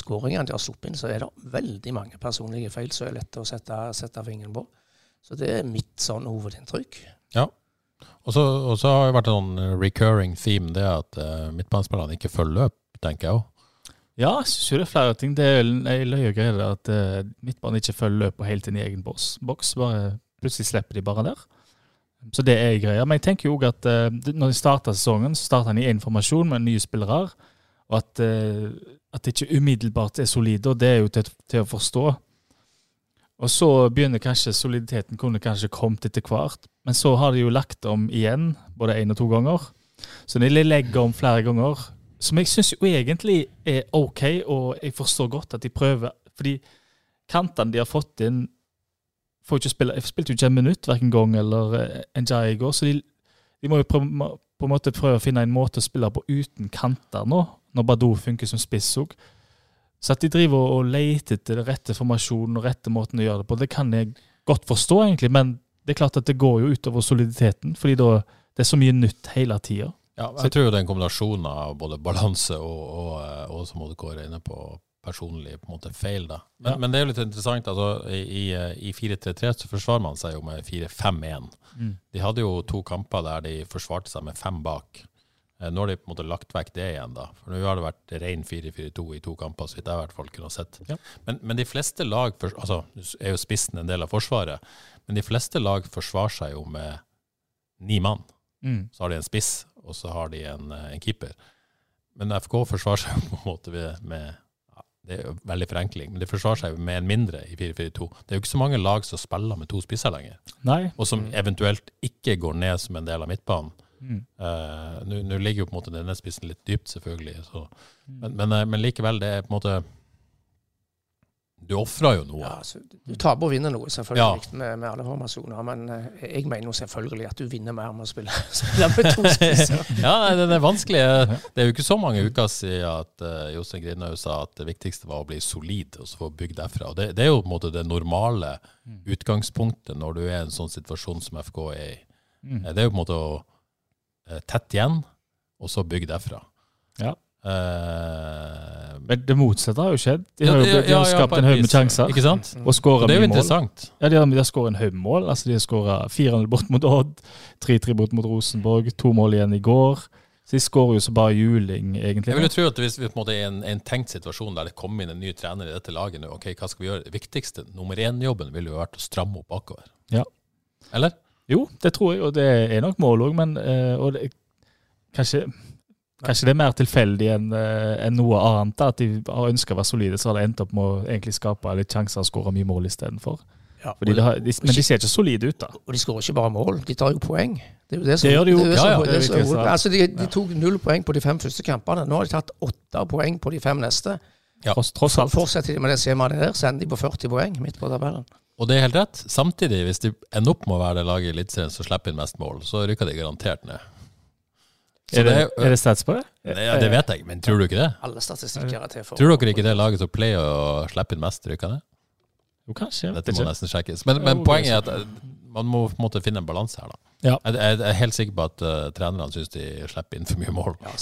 skåringene de har sluppet inn, så er det veldig mange personlige feil som er lette å sette, sette fingeren på. Så det er mitt sånn hovedinntrykk. Ja. Og så har det vært en sånn recurring theme, det at uh, midtbanespillerne ikke følger løp, tenker jeg òg. Ja, jeg synes jo det er flere ting. Det er en løye greie at uh, midtbanen ikke følger løpet helt inn i egen boks. Bare, plutselig slipper de bare der. Så det er greia. Men jeg tenker jo òg at uh, når de starta sesongen, så starta han i én formasjon med nye spillere. Og at, uh, at det ikke umiddelbart er solide, og det er jo til, til å forstå. Og så begynner kanskje soliditeten kunne kanskje kommet etter hvert. Men så har de jo lagt om igjen, både én og to ganger. Så de legger om flere ganger, som jeg syns jo egentlig er OK, og jeg forstår godt at de prøver. Fordi kantene de har fått inn får ikke spille, Jeg spilte jo ikke en minutt verken gang eller en Njay i går, så de, de må jo prøve, på en måte prøve å finne en måte å spille på uten kanter nå, når Badou funker som spiss òg. Så at de driver og leter etter den rette formasjonen og rette måten å gjøre det på, det kan jeg godt forstå, egentlig. Men det er klart at det går jo utover soliditeten, fordi da, det er så mye nytt hele tida. Ja, jeg tror jo det er en kombinasjon av både balanse og, og, eh, og som Oddekår er inne på, personlig på en måte feil. da. Men, Ja. men det er jo litt interessant. altså I, i 4-3-3 så forsvarer man seg jo med 4-5-1. Mm. De hadde jo to kamper der de forsvarte seg med fem bak. Eh, Nå har de på en måte lagt vekk det igjen, da. For nå har det vært ren 4-4-2 i to kamper, så vidt jeg i hvert fall kunne ha sett. Ja. Men, men de fleste lag for, altså, er jo spissen en del av Forsvaret, men de fleste lag forsvarer seg jo med ni mann. Mm. Så har de en spiss, og så har de en, eh, en keeper. Men FK forsvarer seg på en måte med, med ja, Det er jo veldig forenkling, men de forsvarer seg med en mindre i 4-4-2. Det er jo ikke så mange lag som spiller med to spisser lenger, Nei. og som eventuelt ikke går ned som en del av midtbanen. Mm. Uh, Nå ligger jo på en måte denne spissen litt dypt, selvfølgelig, så, men, men, eh, men likevel, det er på en måte Du ofrer jo noe. Ja, altså, du taper og vinner noe, Ja. selvfølgelig, med, med alle formasjoner. Men eh, jeg mener jo selvfølgelig at du vinner mer med å spille, spille med to spisser. Ja, nei, den er vanskelig. Det er jo ikke så mange uker siden at uh, Jostein Grindhaug sa at det viktigste var å bli solid og så få bygd derfra. Og det, det er jo på en måte det normale utgangspunktet når du er i en sånn situasjon som FK er i. Mm. Eh, Det er jo på en måte å uh, tette igjen, og så bygge derfra. Ja. Eh, Men det motsatte har jo skjedd. De har jo de har skapt en haug med sjanser Ikke sant? og skåra mye mål. Ja, de har, de har skåret en haug med mål. Altså, de har skåra 4-0 bort mot Odd, 3-3 bort mot Rosenborg, to mål igjen i går. Så de skårer jo så bare juling, egentlig. Jeg vil jo tro at hvis vi på en måte er en, en tenkt situasjon der det kommer inn en ny trener i dette laget nå, ok, hva skal vi gjøre? Det viktigste, nummer én-jobben, ville jo vært å stramme opp bakover. Ja. Eller? Jo, det tror jeg, og det er nok mål òg, men eh, og det, kanskje, kanskje det er mer tilfeldig enn en noe annet. da, At de har ønska å være solide, så har det endt opp med å egentlig skape litt sjanser og skåre mye mål istedenfor. Ja, Fordi de har, de, men de ser ikke solide ut, da. Og de skårer ikke bare mål, de tar jo poeng. Det er jo det som, Det gjør de jo. det Ja, ja, det det som- altså de, de tok null poeng på de fem første kampene. Nå har de tatt åtte poeng på de fem neste. Ja. Tross, tross alt. Fortsetter de med det skjemaet der, så ender de på 40 poeng midt på tabellen. Og det er helt rett. Samtidig, hvis de ender opp med å være det laget i Eliteserien som slipper inn mest mål, så rykker de garantert ned. Er det, det er- det stats på det? Ja, det vet jeg, men tror du ikke det? Alle statistikker er til for Tror dere ikke det laget som pleier å slippe inn mest, rykker det? Jo, kanskje. Dette må nesten sjekkes. Men, men poenget er at eh, man må på en måte finne en balanse her, da. Ja. Jeg, jeg er helt sikker på at uh, trenerne syns de slipper inn for mye mål. Ja.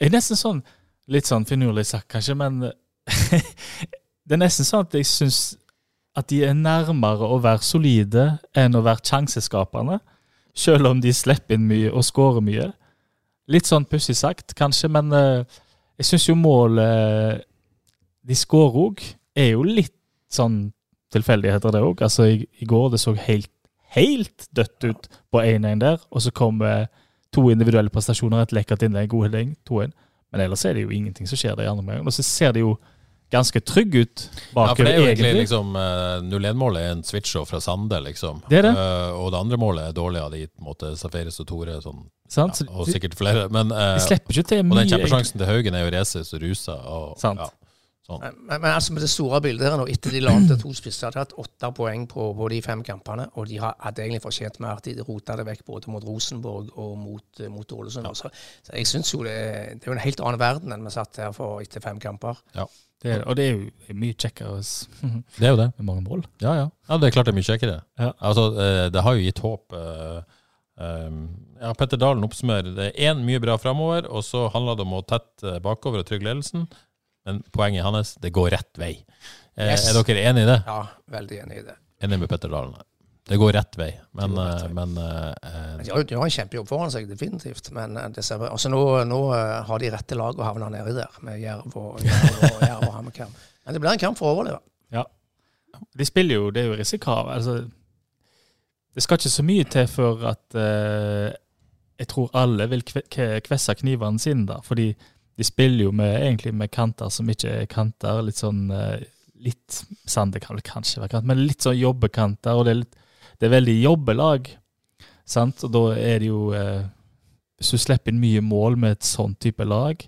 Jeg er nesten sånn Litt sånn finurlig sagt, kanskje, men det er nesten sånn at jeg syns at de er nærmere å være solide enn å være sjanseskapende. Selv om de slipper inn mye og skårer mye. Litt sånn pussig sagt, kanskje, men eh, jeg syns jo målet de skårer òg, er jo litt sånn tilfeldigheter, det òg. Altså, i, i går det så helt, helt dødt ut på 1-1 der, og så kom eh, to individuelle prestasjoner, et lekkert innlegg, god heading, 2-1. Men ellers er det jo ingenting som skjer der i andre omgang. Og så ser det jo ganske trygg ut bakover. Ja, for det er jo egentlig egentlig. liksom uh, 0-1-målet er en switch-off fra Sande, liksom. Det er det. Uh, og det andre målet er dårlig av de, på en måte, Safaris og Tore, sånn, ja, og sikkert flere. Men, eh, de slipper ikke til og den kjempesjansen til Haugen er jo Reses og Rusa. Og, Sant. Ja, sånn. Men, men, altså med det store bildet her nå, etter de la til to spisser, hadde de hatt åtte poeng på, på de fem kampene, og de har- hadde egentlig fortjent mer. De rota det vekk både mot Rosenborg og mot, eh, mot Ålesund. Ja. Så jeg synes jo det, det er jo en helt annen verden enn vi satt her for etter fem kamper. Det er, og det er jo mye kjekkere Det er jo det. mange mål. Ja, ja. ja det er klart det er mye kjekkere. Ja. Altså, eh, det har jo gitt håp. eh, um, ja, Petter Dalen oppsummerer. Det er én mye bra framover, og så handler det om å tette bakover og trygge ledelsen. Men poenget hans, det går rett vei. Eh, Yes. Er dere enig i det? Ja, veldig enig i det. Enig med Petter Dalen? her. Det går rett vei, men, rett eh, vei. men uh, De har, de har en kjempejobb foran seg, definitivt. Men eh, det ser, altså, nå, nå har de rette lag å havne nedi der, med Jerv og, Jerv og, Jerv og HamKam. Men det blir en kamp for å overleve. Ja. De spiller jo, det er jo risikohav. Altså, det skal ikke så mye til for at uh, jeg tror alle vil kve- kvesse knivene sine der. Fordi de spiller jo med, egentlig med kanter som ikke er kanter. Litt sånn uh, Litt Sande kan vel kanskje være kant, men litt sånn jobbekanter. Og det er, litt, det er veldig jobbelag. Sant? Og da er det jo eh, Hvis du slipper inn mye mål med et sånn type lag,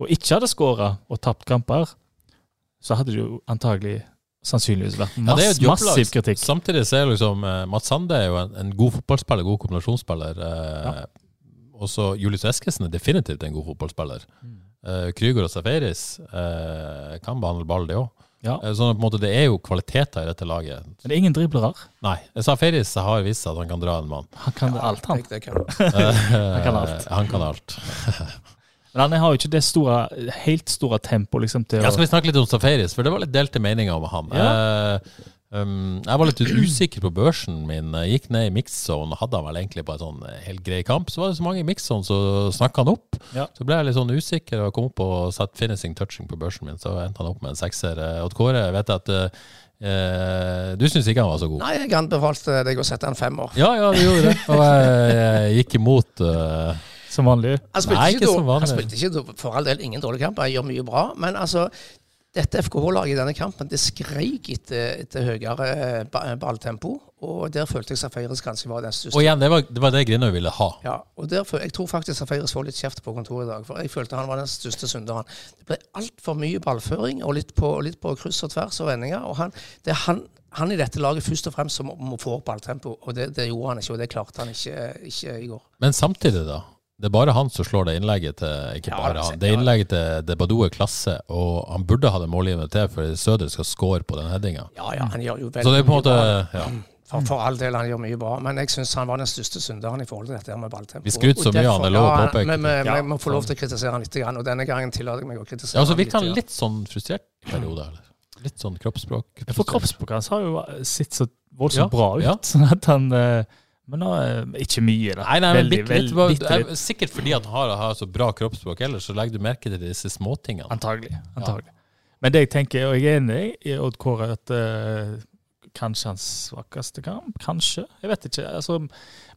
og ikke hadde skåra og tapt kamper, så hadde det jo antagelig sannsynligvis vært Ja, mass, et massiv kritikk. Samtidig så er liksom eh, Mats Sande er jo en, en god fotballspiller, god kombinasjonsspiller. Eh, Også Julius Eskesen er definitivt en god fotballspiller. Mm. Eh, Krüger og Safaris eh, kan behandle ball, det òg. Ja. Eh, sånn at på en måte det er jo kvaliteter i dette laget. Men det er ingen driblere. Nei, Safaris har vist seg at han kan dra en mann. Han kan alt, han. Det, det kan. han kan alt. Han kan alt. Men han har jo ikke det store, helt store tempoet liksom, til Ja, skal vi snakke litt om Safaris, for det var litt delte meninger om han. Eh, um, jeg var litt usikker på børsen min. Jeg gikk ned i mix-zone og hadde han vel egentlig på en sånn eh, helt grei kamp. Så var det så mange i mix-zone, så snakka han opp. Ja. Så ble jeg litt sånn usikker og kom opp og satte finishing touching på børsen min. Så endte han opp med en sekser. Eh, Odd Kåre, jeg vet at eh, eh, du syns ikke han var så god? Nei, jeg anbefalte deg å sette en femmer. Ja, ja, du gjorde det. Og jeg, jeg gikk imot Uh, som vanlig Han spilte, Nei, ikke, ikke som vanlig. han spilte ikke for all del ingen dårlig kamp, han gjør mye bra. Men altså, dette FKH-laget i denne kampen det skreik etter, etter høyere eh, balltempo. Og der følte jeg Safaris kanskje var den største. Og igjen, det var det, var det Grinøy ville ha. Ja, og derfor, Jeg tror faktisk Safaris får litt kjeft på kontoret i dag. For jeg følte han var den største synderen. Det ble altfor mye ballføring og litt på, litt på kryss og tvers og vendinger. og han, det er han, han i dette laget først og fremst som må, må få opp balltempo. Og det, det gjorde han ikke, og det klarte han ikke, ikke i går. Men samtidig, da. Det er bare han som slår det innlegget til Ikke Ja, bare det- han. Det innlegget til de Badoe-klasse, og han burde ha det målgivende til for Søder skal score på den headinga. Ja, ja, han gjør jo veldig Så det er på mye måte bra. ja. For, for all del, han gjør mye bra, men jeg syns han var den største synderen i forhold til dette med balltempo. Vi skryter så mye av han, det er lov å påpeke. Vi Ja. vi må få lov til å kritisere han litt, og denne gangen tillater jeg meg å kritisere ja, og så han virker han litt sånn frustrert i perioder. eller? Litt sånn kroppsspråk. For kroppsspråket hans har jo sett så voldsomt Ja, bra ut. ja. Sånn at han eh, Men nå, eh, ikke mye, da. Nei, nei, Veldig, bitte veldig- bitte jeg- litt. Sikkert fordi han har, har så bra kroppsspråk ellers, så legger du merke til disse småtingene. Antagelig. antagelig. Men det jeg tenker, og jeg er enig i Odd Kåre, at uh, kanskje hans svakeste kamp. Kanskje. Jeg vet ikke. Altså,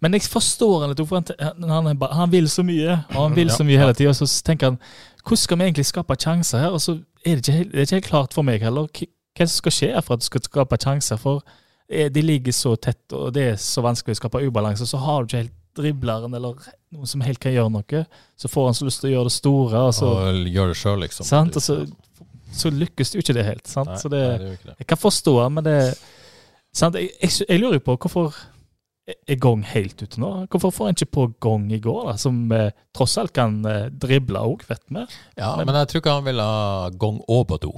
men jeg forstår han litt. Han, han, han vil så mye, og han vil så mye hele tida. Så tenker han hvordan skal vi egentlig skape sjanser her? Og så er det ikke, det er ikke helt klart for meg heller hva som skal skje for at du skal skape sjanser. For de ligger så tett, og det er så vanskelig å skape ubalanse. Så har du ikke helt dribleren eller noen som helt kan gjøre noe. Så får han så lyst til å gjøre det store. og så... Og gjør det sjøl, liksom. Sant? Og så, så lykkes det jo ikke det helt. Sant? Nei, så det, nei, det det. jeg kan forstå men det sant? Jeg, jeg, jeg lurer på hvorfor er Gong helt ute nå? Hvorfor får en ikke på Gong i går, da, som eh, tross alt kan eh, drible òg, vet vi? Ja, men jeg tror ikke han vil ha Gong og Badou.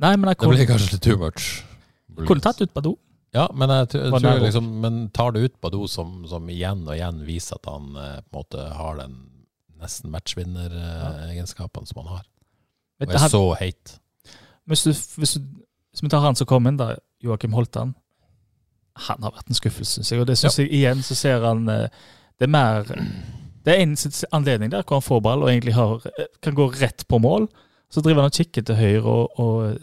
Nei, men jeg Det blir kanskje litt too much. Kunne tatt ut Badou. Ja, men jeg, jeg, jeg tror liksom Men tar det ut Badou, som, som igjen og igjen viser at han eh, på en måte har den nesten matchvinner-egenskapene som han har, og er så heit. hvis, du, hvis, du, hvis vi tar han som kom inn, da, Joakim Holtan Han har vært en skuffelse, syns jeg. Og det syns jeg igjen så ser han eh, Det er mer Det er en anledning der hvor han får ball og egentlig har, eh, kan gå rett på mål. Så driver han og kikker til høyre og, og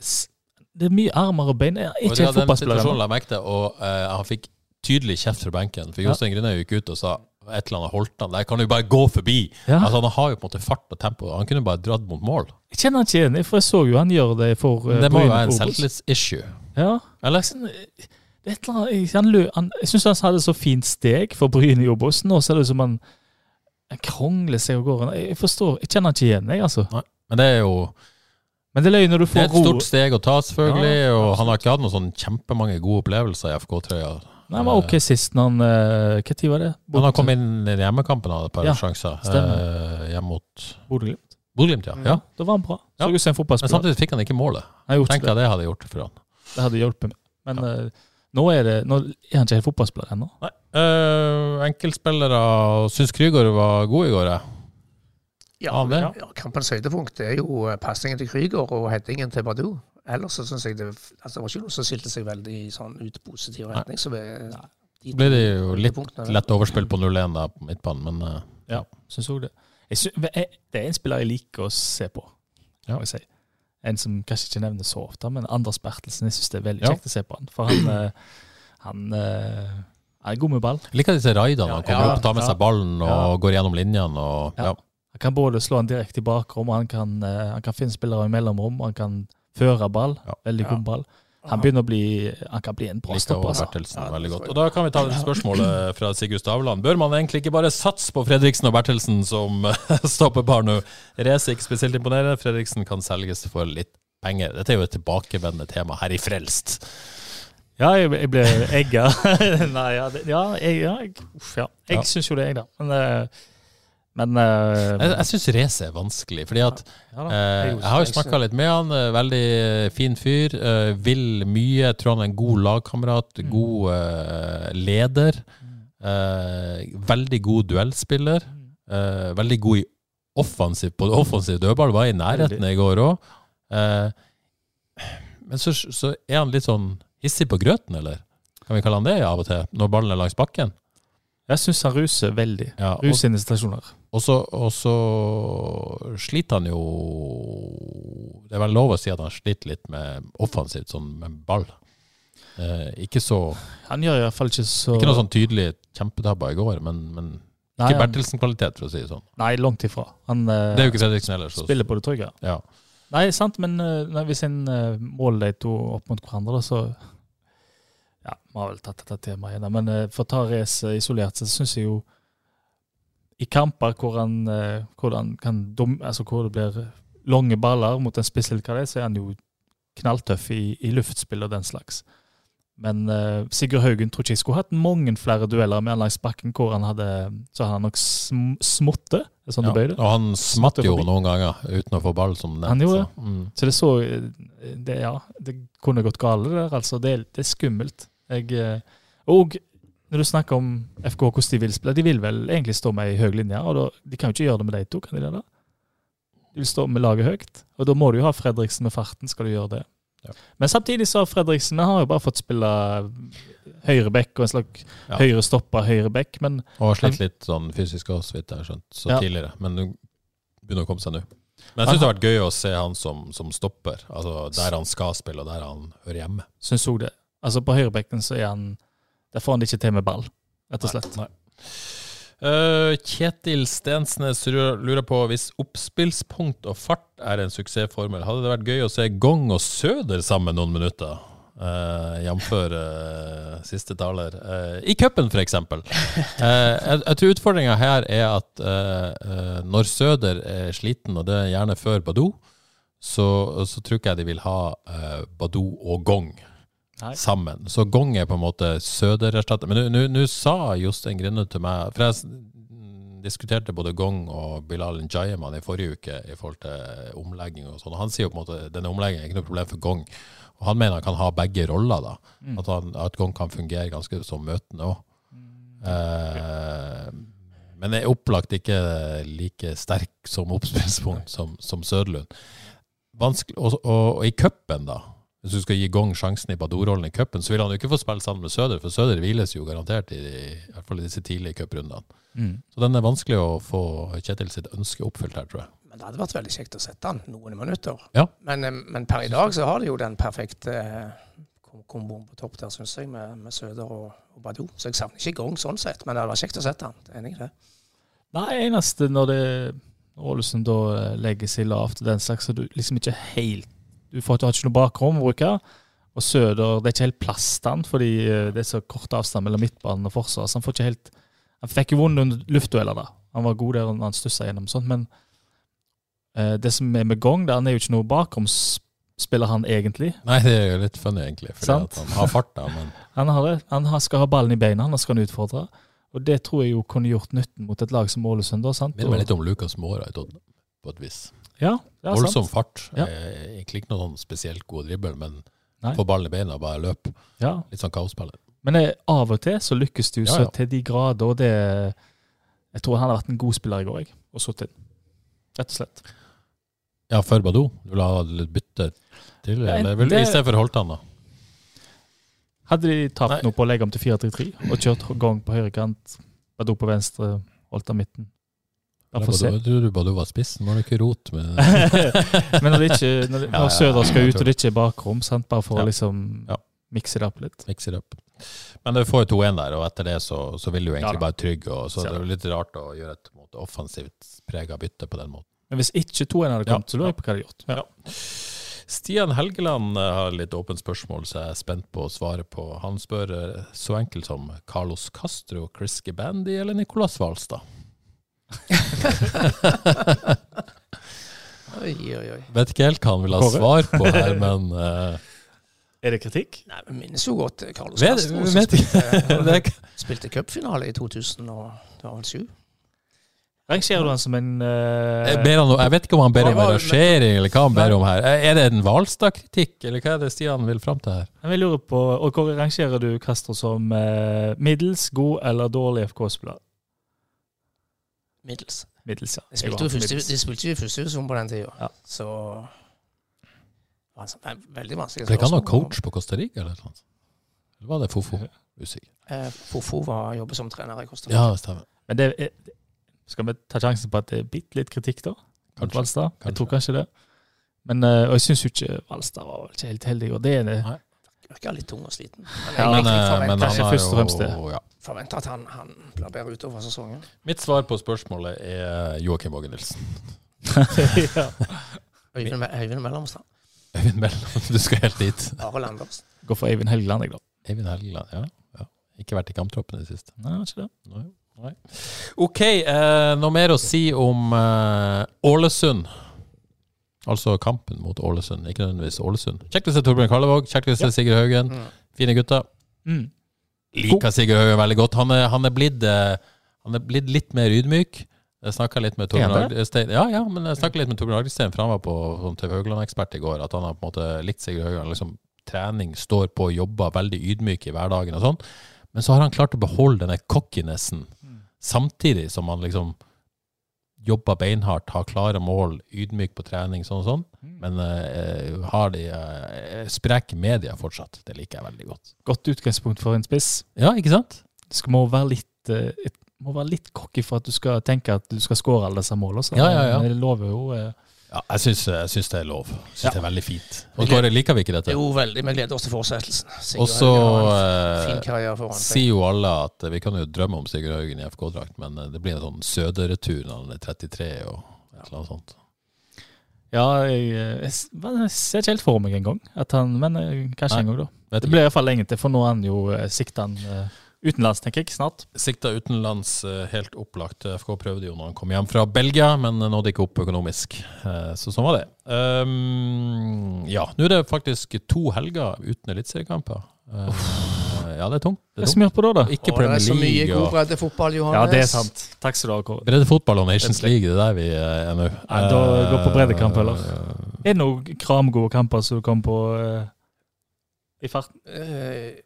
Det er mye armer og bein. Jeg er Ikke den fotballspiller. og uh, han fikk tydelig kjeft fra benken. For Jostein Grindøy gikk ut og sa et eller annet holdt han. Der kan du bare gå forbi. Ja. Altså Han har jo på en måte fart og tempo. Han kunne bare dratt mot mål. Jeg kjenner han ikke igjen for jeg så jo han gjør det for uh, Det må jo være en selvtillitsissue. Ja. Eller? Sånn, eh, Det er et eller annet, han, han, jeg syns han hadde så fint steg for Bryne i Obos. Nå ser det ut som han, han krongler seg av gårde. Jeg forstår, jeg kjenner han ikke igjen, jeg, altså. Men det er jo Men det er løy når du det er får et ro. stort steg å ta, selvfølgelig. Ja, og absolutt. han har ikke hatt noen sånn kjempemange gode opplevelser i FK-trøya. Nei, men var ok sist når han eh, Hva tid var det? Han har kommet inn i hjemmekampen og hadde et par Ja, sjanser. Eh, hjemme mot Bodø-Glimt. Bodø-Glimt, ja. ja. Da var han bra. Så Ja. ut som en Men samtidig fikk han ikke målet. Tenk det. deg det hadde gjort for han. det hadde hjulpet meg. Men eh, Nå er, det, nå er han ikke helt fotballspiller ennå. Nei. Uh, enkeltspillere syns Krygård var god i går, jeg. Ja, Ja, det. ja, kampens høydepunkt er jo eh, pasningen til Krüger og headingen til Badou. Ellers så syns jeg det, altså, det var ikke noe som skilte seg veldig sånn ut positiv retning. Så vi, de ble det jo litt lett overspill på 0-1 da på midtbanen, men uh, Ja, syns òg det. Jeg sy jeg, det er en spiller jeg liker å se på. Ja. må jeg si. En som kanskje ikke nevnes så ofte, men Anders Bertelsen. Jeg syns det er veldig Ja. kjekt å se på han. For han, eh, han, han er god med ball. jeg liker disse raidene. Han kommer Ja, opp, tar med ja. seg ballen og Ja. går gjennom linjene. Og, Ja. ja. Han kan både slå han direkte i bakrom, han kan, eh, han kan finne spillere i mellomrom, han kan føre ball. Ja. Veldig Ja. god ball. Han begynner å bli Han kan bli en bra stopper. Altså. Ja. Og Da kan vi ta det spørsmålet fra Sigurd Stavland. Bør man egentlig ikke bare satse på Fredriksen og Bertelsen som stoppepar nå? Race ikke spesielt imponerende. Fredriksen kan selges for litt penger. Dette er jo et tilbakevendende tema her i Frelst. Ja, jeg, jeg ble egga. Nei, ja, det, ja, jeg, ja, jeg, uff, ja. jeg Ja. syns jo det, jeg, da. Men, eh, men uh, Jeg, jeg syns race er vanskelig, fordi at ja, ja, Eh, Jeg- har jo snakka litt med han. eh, Veldig fin fyr. Vil mye. Tror han er en god lagkamerat. Mm. God leder. eh, Veldig god duellspiller. Mm. eh, Veldig god i offensiv på offensiv dødball. Var i nærheten i går òg. Men så, så er han litt sånn hissig på grøten, eller? Kan vi kalle han det av og til? Når ballen er langs bakken? Jeg syns han ruser veldig. Ja, og, situasjoner. og, så, sliter han jo Det er vel lov å si at han sliter litt med offensivt, sånn med ball. Eh, ikke så Han gjør i hvert fall ikke så Ikke noe sånn tydelig kjempetabber i går, men, men Nei, ikke Bertelsen-kvalitet, for å si det sånn. Nei, langt ifra. Han eh, Det er jo ikke Fredriksen heller. Så, spiller på det trygge. ja. Nei, sant, men nei, hvis en måler de to opp mot hverandre, så Ja, vi har vel tatt dette temaet igjen, men uh, for å ta race isolert, så syns jeg jo I kamper hvor han, eh, hvor han kan dum, altså hvor det blir lange baller mot en spiss, eller hva det er, så er han jo knalltøff i, i luftspill og den slags. Men eh, Sigurd Haugen tror ikke jeg skulle hatt mange flere dueller med han langs bakken hvor han hadde Så hadde han nok sm er sånn Ja. Og han smatt jo noen ganger uten å få ball som nett. Han gjorde så, mm. Så det så det, Ja, det kunne gått galt der, altså. Det, det er skummelt. Jeg, eh, og når du snakker om FK, hvordan de vil spille, de vil vel egentlig stå med ei høy linje, og da, de kan jo ikke gjøre det med de to, kan de det? da? De vil stå med laget høyt, og da må du jo ha Fredriksen med farten, skal du gjøre det. Ja. Men samtidig så har Fredriksen har jo bare fått spille høyre back og en slags Ja. høyre stopper, høyre back, men Og har slitt litt sånn fysisk også, så vidt jeg har skjønt, så Ja. tidligere. Men nå begynner å komme seg nå. Men jeg syns det har vært gøy å se han som, som stopper. Altså der han skal spille, og der han hører hjemme. syns òg det. Altså På høyrebekken så er han Der får han det ikke til med ball, rett og slett. Nei. Eh, Kjetil Stensnes lurer på hvis oppspillspunkt og fart er en suksessformel, hadde det vært gøy å se Gong og Søder sammen noen minutter? Uh, Jf. Uh, siste taler. Uh, I cupen, f.eks. Uh, jeg, jeg tror utfordringa her er at uh, når Søder er sliten, og det er gjerne før Badou, så, så tror ikke jeg de vil ha uh, Badou og Gong Nei. sammen. Så Gong er på en måte Søder-erstatter. Men nå- sa Jostein Grinde til meg For jeg mm, diskuterte både Gong og Bilal Njayem i forrige uke i forhold til omlegging og sånn. Han sier jo på en måte denne omleggingen er ikke noe problem for Gong. Og han mener han kan ha begge roller, da. Mm. At, han, at Gong kan fungere ganske som møtende òg. Eh, men er opplagt ikke like sterk som oppspillspunkt som, som Søderlund. Vanskelig, og, og, og i cupen, da. Hvis du skal gi Gong sjansen i Badou-rollen i cupen, så vil han jo ikke få spille sammen med Søder, for Søder hviles jo garantert i, i hvert fall i disse tidlige cuprundene. Mm. Så den er vanskelig å få Kjetil sitt ønske oppfylt her, tror jeg. Men det hadde vært veldig kjekt å sette han noen minutter. Ja. Men, eh, men per i dag så har de jo den perfekte eh, komboen på topp der, syns jeg, med, med Søder og, og Badou. Så jeg savner ikke Gong sånn sett, men det hadde vært kjekt å sette han. Enig i det. Nei, eneste når det Ålesund da eh, legger seg lavt og den slags, så du liksom ikke helt Du får du har ikke noe bakrom å bruke. Og Søder Det er ikke helt plass til han, fordi eh, det er så kort avstand mellom midtbanen og forsvar. Så han får ikke helt Han fikk jo vunnet luftdueller, da. Han var god der når han stussa gjennom sånt, men eh, det som er med Gong, der, han er jo ikke noe bakromsspiller, han egentlig. Nei, det er jo litt funny, egentlig. Fordi han har fart, da, men Han, har det. han skal ha ballen i beina, han skal han utfordre. Og det tror jeg jo kunne gjort nytten mot et lag som Ålesund. da, sant? minner meg litt om Lukas Måra i Tottenham, på et vis. Ja, det sant. Voldsom fart. Ja. Eh, Egentlig ikke noen spesielt god dribbel, men Nei. Få ballen i beina og bare løpe. Ja. Litt sånn kaosspiller. Men eh, av og til så lykkes du Ja, så ja. til de grader, og det Jeg tror han har vært en god spiller i går, jeg, og så til. Rett og slett. Ja, før Badou. Du ha litt bytte til? Ja, Eller vil, det- I stedet for Holtan, da? Hadde de tapt noe på å legge om til 4-3-3 og kjørt gang på høyre kant, Badou på venstre, Holtan midten Bare trodde bare Jeg du var spissen. Må du ikke rot med Men når, det ikke, når, det, Ja, ja, når Søder skal ut, og det ikke er bakrom, sant? bare for Ja. å liksom Ja. mikse det opp litt. Mix it up. Men du får jo 2-1 der, og etter det så, så vil du egentlig Ja bare trygge. Og så det er det. litt rart å gjøre et måte, offensivt prega bytte på den måten. Men hvis ikke 2-1 hadde Ja. kommet, så lurer jeg på hva de hadde gjort. Ja. Stian Helgeland eh, har litt åpent spørsmål, så jeg er spent på å svare på. Han spør eh, så enkelt som Carlos Castro, Chris Gabandi eller Nicolas Hvalstad? Oi, oi, oi. Vet ikke helt hva han vil ha svar på her, men uh, Er det kritikk? Nei, vi minnes jo godt eh, Carlos vet, Castro, som vet spilte, Det er spilte cupfinale i 2007. Rangerer du han som en uh, Jeg, han, jeg vet ikke om han ber om en rangering, eller hva han ber om her. Er det en Hvalstad-kritikk, eller hva er det Stian vil fram til her? Jeg lurer på, og Hvor rangerer du Castro som uh, middels, god eller dårlig FK-spiller? Middels. Middels, ja. De spilte jo første, de spilte jo i første divisjon på den tida, Ja. så altså, veldig vanskelig. Ble ikke han noen coach på Costa Rica, eller noe? Eller var det Fofo? Usikker. Eh, Fofo var jobber som trener i Costa Ja, Rica. det stemmer. Men det er, skal vi ta sjansen på at det er bitte litt kritikk, da? Kanskje. Valstad? Jeg tror kanskje det. Men, eh, og jeg syns jo ikke Valstad var ikke helt heldig. Og det er det. Virker litt tung og sliten. Men Ja, Men, eh, men han er har først og fremst det. jo ja. Forventer at han, han blir bedre utover sesongen. Mitt svar på spørsmålet er Joakim Åge Nilsen. ja. Øyvind, Øyvind Mellomstad. Øyvind Melland, du skal helt dit. Arild Andersen. Gå for Eivind Helgeland, jeg, da. Eivind Helgeland, ja. ja. Ikke vært i kamptroppen i det siste. Nei, ikke det. Nei. Nei. OK, eh, noe mer å si om eh, Ålesund? Altså kampen mot Ålesund, ikke nødvendigvis Ålesund. Kjekt å se Torbjørn Kallevåg, kjekt å se Sigurd Haugen. Mm. Fine gutter. Mm. Liker Sigurd Haugen veldig godt. Han er, han er, blitt, eh, han er blitt litt mer ydmyk. Jeg snakka litt med Torbjørn? Agdestein Ja, ja, men jeg litt med Torbjørn Agdestein, for han var på sånn TV Haugland-ekspert i går, at han har på en måte likt Sigurd Haugen. Liksom, trening, står på, jobber veldig ydmyk i hverdagen og sånn. Men så har han klart å beholde denne cockinessen, samtidig som han liksom jobber beinhardt, har klare mål, ydmyk på trening, sånn og sånn. Men uh, har de uh, sprek media fortsatt. Det liker jeg veldig godt. Godt utgangspunkt for en spiss. Ja, ikke sant? Det skal, må være litt uh, et- må være litt cocky for at du skal tenke at du skal skåre alle disse målene. Så Ja, ja, ja. Det lover jo eh, Ja, jeg syns, jeg syns det er lov. Jeg syns Ja. det er veldig fint. Og Kåre, liker vi ikke dette? Jo, veldig. Vi gleder oss til fortsettelsen. Og så eh, sier jo alle at vi kan jo drømme om Sigurd Haugen i FK-drakt, men eh, det blir en sånn Søder-retur når han er 33 og et eller annet sånt. Ja, jeg, eh, jeg, jeg ser ikke helt for meg engang. Men kanskje Nei. en gang, da. Det blir iallfall lenge til, for nå er han jo sikta han utenlands, tenker jeg. Snart. Sikta utenlands, eh, helt opplagt. FK prøvde jo når han kom hjem fra Belgia, men nådde ikke opp økonomisk. Eh, Så sånn var det. Um, ja, nå er det faktisk to helger uten eliteseriekamper. Eh, Ja, det er tungt. Det er tungt. på da, da? Ikke Og det er så mye League god breddefotball, Johannes. Ja, det er sant. Takk skal du ha, Kåre. Breddefotball og Nations League, det er der vi eh, er nå. Nei, da går på breddekamp, eller? Eh, Er det noen kramgode kamper som du kom på uh, i farten? Eh,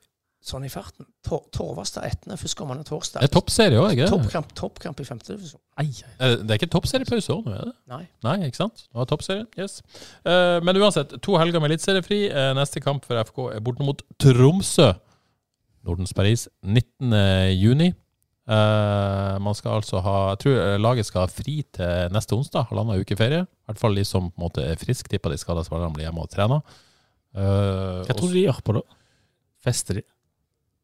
sånn i farten. Tor Torvastad Etne førstkommende torsdag. Det er toppserie òg, ikke? Toppkamp, toppkamp i femte divisjon. Det er ikke toppseriepause òg nå, er det? Nei. Nei, ikke sant? Det er toppserie, yes. Uh, men uansett, to helger med eliteseriefri. Uh, neste kamp for FK er borte mot Tromsø. Nordens Paris, 19. juni. Eh, man skal altså ha Jeg tror laget skal ha fri til neste onsdag, halvannen uke ferie. I hvert fall de som på en måte er friske, tipper de skada spillerne blir hjemme og trener. Uh, hva tror du de gjør på da? Fester de?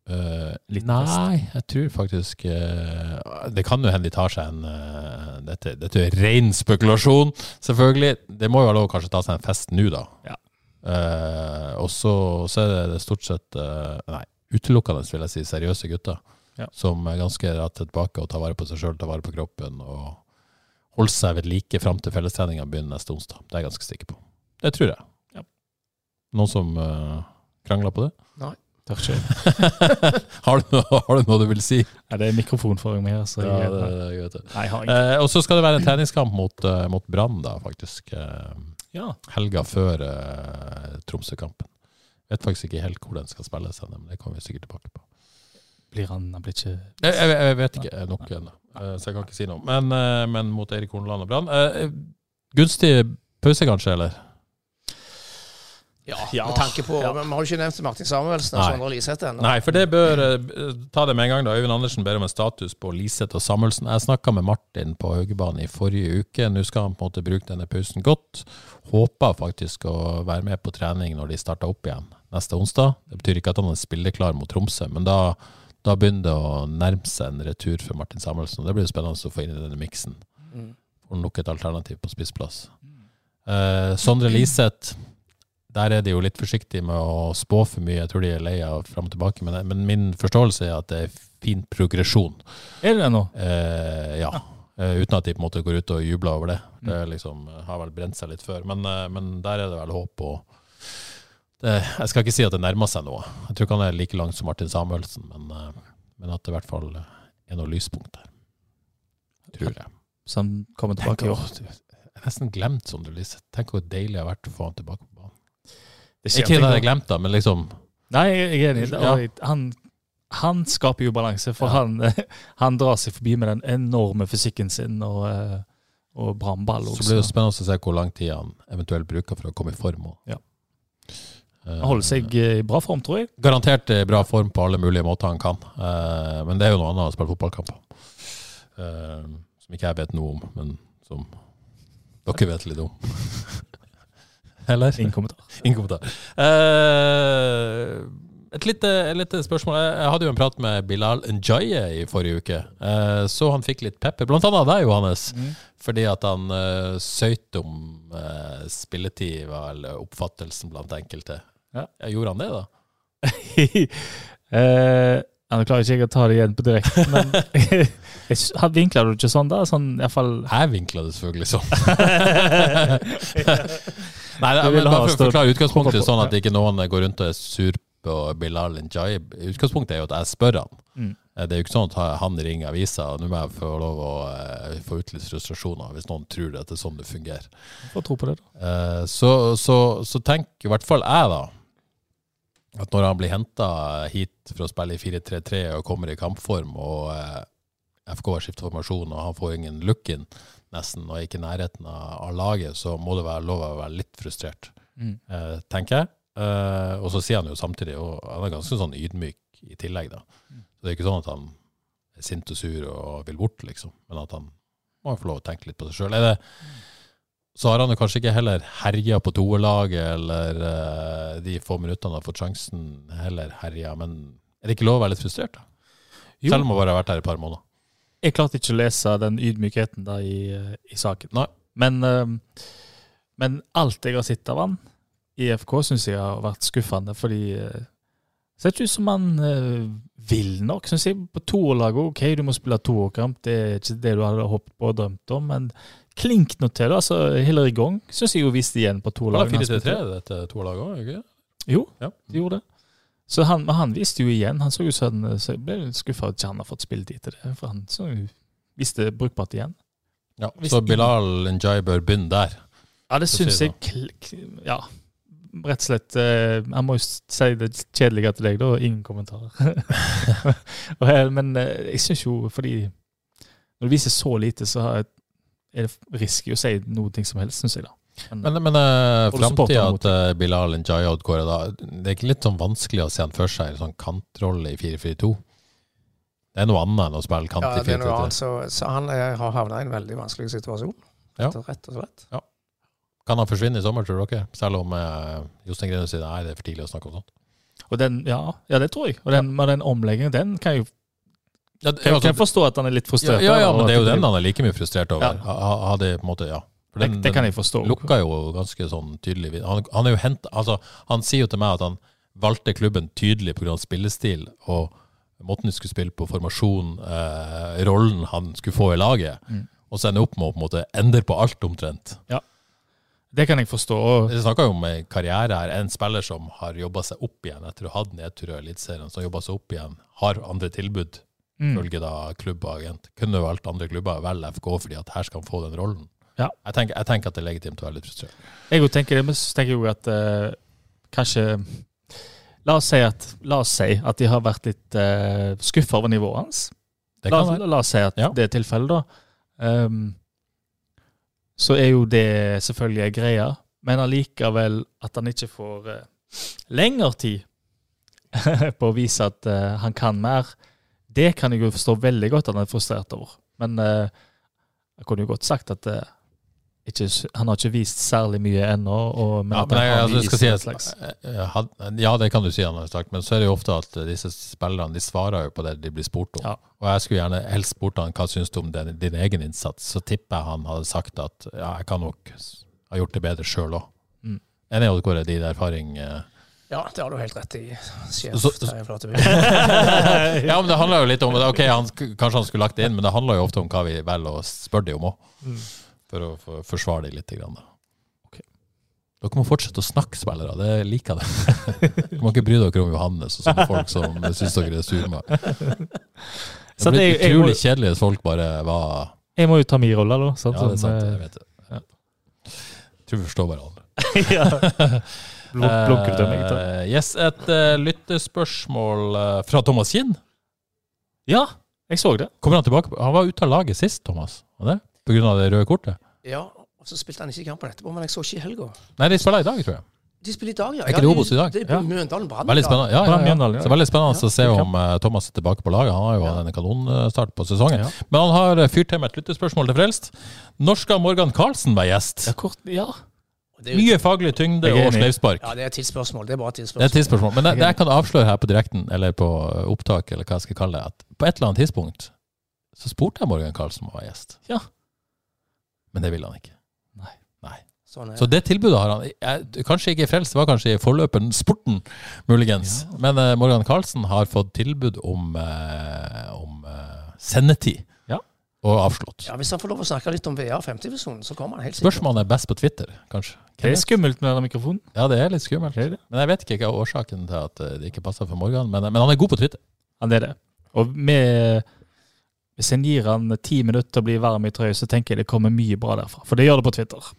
Eh, litt nei, jeg tror faktisk uh, Det kan jo hende de tar seg en uh, dette, dette er ren spekulasjon, selvfølgelig. Det må jo ha lov å kanskje ta seg en fest nå, da. Ja. Og så, er det stort sett Nei, utelukkende, vil jeg si, seriøse gutter. Ja. Som er ganske rett tilbake og tar vare på seg sjøl, tar vare på kroppen. Og holder seg ved like fram til fellestreninga begynner neste onsdag. Det er jeg ganske sikker på. Det tror jeg. Ja. Noen som uh, krangler på det? Tør ikke. har, har du noe du vil si? Ja, det er mikrofon foran meg her, så Ja, jeg, det, det, jeg vet det. Nei, jeg. Eh, og så skal det være en treningskamp mot, uh, mot Brann, da, faktisk. Uh, Ja. helga før uh, Tromsø-kampen. Vet faktisk ikke helt hvor den skal spilles, men det kommer vi sikkert tilbake på. Blir han Han blir ikke Jeg, jeg, vet ikke nok ennå, så jeg kan ikke si noe. Men, men mot Eirik Horneland og Brann Gunstig pause, kanskje, eller? Ja, Ja. med tanke på Ja. men Vi har jo ikke nevnt Martin Samuelsen og Sondre Liseth ennå. Nei, for det bør eh, Ta det med en gang, da. Øyvind Andersen ber om en status på Liseth og Samuelsen. Jeg snakka med Martin på Haugebanen i forrige uke. Nå skal han på en måte bruke denne pausen godt. Håper faktisk å være med på trening når de starter opp igjen neste onsdag. Det betyr ikke at han er spilleklar mot Tromsø, men da, da begynner det å nærme seg en retur for Martin Samuelsen. Det blir jo spennende å få inn i denne miksen. Mm. Får nok et alternativ på spissplass. Eh, Sondre Liseth der er de jo litt forsiktige med å spå for mye. Jeg tror de er lei av fram og tilbake. Men, men min forståelse er at det er fin progresjon. Er det det nå? Eh, ja. Eh, uten at de på en måte går ut og jubler over det. Det er liksom, har vel brent seg litt før. Men, eh, men der er det vel håp. og det, Jeg skal ikke si at det nærmer seg noe. Jeg tror ikke han er like langt som Martin Samuelsen, men, eh, men at det i hvert fall er noe lyspunkt der. Tror jeg. Så han kommer tilbake Tenk, å, jeg har nesten glemt Sondre Lise. Tenk hvor deilig det har vært å få han tilbake på. Det Ikke det jeg nå. har glemt, da, men liksom Nei, jeg er enig. Ja. Han, han skaper jo balanse, for Ja. han, han drar seg forbi med den enorme fysikken sin og, eh, og brannball. Så også. blir det spennende å se hvor lang tid han eventuelt bruker for å komme i form. Og, Ja. Eh, Han holder seg i bra form, tror jeg. Garantert i bra form på alle mulige måter han kan. Eh, men det er jo noe annet å spille fotballkamp Eh, som ikke jeg vet noe om, men som dere vet litt om. Eller? Ingen kommentar. Ingen kommentar. Uh, et lite, et lite spørsmål. Jeg hadde jo en prat med Bilal Njaye i forrige uke. Eh, så han fikk litt pepper, blant annet av deg, Johannes. Fordi at han uh, søyt om eh, spilletid, var vel oppfattelsen blant enkelte. Ja. gjorde han det, da? eh, Nå klarer ikke jeg å ta det igjen på direkte, men han vinkla du ikke sånn da? Sånn i hvert fall Jeg vinkla det selvfølgelig sånn. Nei, det, men bare for å forklare utgangspunktet, sånn at ikke noen går rundt og er sur på Bilal Njaib. Utgangspunktet er jo at jeg spør han. Mm. Eh, Det er jo ikke sånn at han ringer avisa, og nå må jeg få lov å eh, få ut litt frustrasjoner hvis noen tror at det er sånn det fungerer. Får tro på det, da. Eh, Så, så, så tenker i hvert fall jeg, da, at når han blir henta hit for å spille i 4-3-3 og kommer i kampform, og FK har skiftet formasjon, og han får ingen look-in nesten, og ikke i nærheten av, laget, så må det være lov å være litt frustrert, Mm. eh, tenker jeg. Eh, og så sier han jo samtidig, og han er ganske sånn ydmyk i tillegg, da. Så det er ikke sånn at han er sint og sur og vil bort, liksom, men at han må få lov å tenke litt på seg sjøl. Så har han jo kanskje ikke heller herja på toerlaget, eller eh, de få minuttene han har fått sjansen, heller herja. Men er det ikke lov å være litt frustrert, da? Jo. Selv om han bare har vært her et par måneder. Jeg klarte ikke å lese den ydmykheten da i, eh, i saken. Nei. Men, eh, men alt jeg har sett av han i FK, syns jeg har vært skuffende, fordi eh, det ser ikke ut som han vil nok. Synes jeg På toerlaget, OK, du må spille toerkamp, det er ikke det du hadde håpet på og drømt om, men klink nå til. altså i Gong syns jeg jo viste igjen på toerlaget. toerlaget. 4-3-3, dette toerlaget òg, ikke? Jo, Ja. de gjorde det. Så han, men han viste jo igjen. Han så jo sånn, så jeg ble skuffa at ikke han har fått spilt til det. For han så viste brukbart igjen. Ja, så Bilal Njay bør begynne der. Ja, det syns jeg kl- Ja, rett og slett. eh, Jeg må jo si det kjedelige til deg, da. Ingen kommentarer. Men eh, jeg syns jo, fordi når det viser så lite, så er det risky å si noe som helst, syns jeg, da. Men, Men, men uh, framtida til eh, Bilal Njay Oddkåre, da Det er ikke litt sånn vanskelig å se han for seg i en sånn kantrolle i 4-4-2? Det er noe annet enn å spille kant Ja, i det er noe 4-3-3. annet. Så, så han er, har havna i en veldig vanskelig situasjon. Ja. Rett og- slett. Ja. Kan han forsvinne i sommer, tror dere? Selv om uh, Jostein Grene sier nei, det er for tidlig å snakke om sånt. og den, ja, ja, det tror jeg. Og den, men den omleggingen, den kan jeg jo Ja, kan, kan jeg forstå at han er litt frustrert. ja, ja, ja men det er jo den han er like mye frustrert over. Ja. Ha- ha- Hadde på en måte, ja. Det, det kan jeg forstå. lukka jo ganske sånn tydelig. Han, han hent, altså, han sier jo til meg at han valgte klubben tydelig pga. spillestil og måten de skulle spille på, formasjon, eh, rollen han skulle få i laget. Mm. Og så ender opp med å på en måte endre på alt omtrent. Det kan jeg forstå. Vi snakker jo om en karriere her. En spiller som har jobba seg opp igjen etter å ha hatt nedtur i Eliteserien, som jobba seg opp igjen, har andre tilbud, mm, følge da klubb og agent. Kunne valgt andre klubber, vel FK, fordi at her skal han få den rollen. Ja. Jeg, tenker, jeg tenker at det er legitimt å være litt frustrert. jeg tenker det, men så tenker jeg jo at uh, kanskje La oss si at, la oss si at de har vært litt uh, skuffa over nivået hans. Det La, la oss si at Ja. det er tilfellet, da. Um, så er jo det selvfølgelig ei greie, men allikevel at han ikke får uh, lengre tid på å vise at uh, han kan mer, det kan jeg jo forstå veldig godt at han er frustrert over. Men uh, jeg kunne jo godt sagt at eh, ikke, han har ikke vist særlig mye ennå. og- Men Ja, altså, jeg skal si at, slags eh, Ja, det kan du si, han har sagt, men så er det jo ofte at eh, disse spillerne de svarer jo på det de blir spurt om. Ja. Og jeg skulle gjerne helst spurt han hva syns du om din, din egen innsats. Så tipper jeg han hadde sagt at ja, jeg kan nok ha gjort det bedre sjøl òg. Mm. Enig Oddgård, er din erfaring eh. Ja, det har du helt rett i. Sjef Så- Flateby. Ja, men det handler jo litt om Ok, han, kanskje han skulle lagt det inn, men det handler jo ofte om hva vi velger å spørre dem om òg. Mm. For å for, forsvare det litt. Grann, da. Ok. Dere må fortsette å snakke, spillere. Det liker jeg. Dere må ikke bry dere om Johannes og sånne folk som syns dere er surma. Det blir må- utrolig kjedelig hvis folk bare var Jeg må jo ta min rolle, da. Sant? Ja, det er sant. Jeg vet det. ja. Tror vi forstår hverandre. eh, ja. Dømming. da. Eh, yes, et uh, lyttespørsmål uh, fra Thomas Kinn. Ja, jeg så det. Kommer han tilbake? Han var ute av laget sist, Thomas. Var det? Av det røde kortet? Ja, og så spilte han ikke kampen etterpå, men jeg så ikke i helga. Nei, de spiller i dag, tror jeg. De spiller i dag, ja. Er ikke det Obos i dag? Det er Mjøndalen Brann. Veldig spennende. Ja, ja, ja. Så veldig spennende å se om eh, Thomas er tilbake på laget. Han har jo Ja. hatt en kanonstart på sesongen. Ja. Men han har eh, fyrt til med et lyttespørsmål til Frelst. Når skal Morgan Karlsen være gjest? Ja, kort, ja. Jo- Mye faglig tyngde og sleivspark. Ja, det er et tidsspørsmål. Det er bare et Det er tidsspørsmål. et tidsspørsmål. Men det, det jeg kan avsløre her på direkten, eller på eh, opptak, eller hva jeg skal kalle det, at på et eller annet tidspunkt så spurte jeg Morgan Karlsen om å være gjest. Ja. Men det ville han ikke. Sånn er Så det tilbudet har han. Jeg, kanskje ikke i Frelst, det var kanskje i forløperen Sporten, muligens. Men uh, Morgan Karlsen har fått tilbud om, uh, om uh, sendetid. Ja. Og avslått. Ja, Hvis han får lov å snakke litt om VR 50-visjonen, så kommer han helt sikkert. Spørsmålet er best på Twitter, kanskje. Det er skummelt med den mikrofonen. Ja, det er litt skummelt. Det er det. Men jeg vet ikke hva årsaken til at det ikke passer for Morgan. Men, men han er god på Twitter. Han er det. Og med, hvis en gir han ti minutter til å bli varm i trøya, så tenker jeg det kommer mye bra derfra. For det gjør det på Twitter.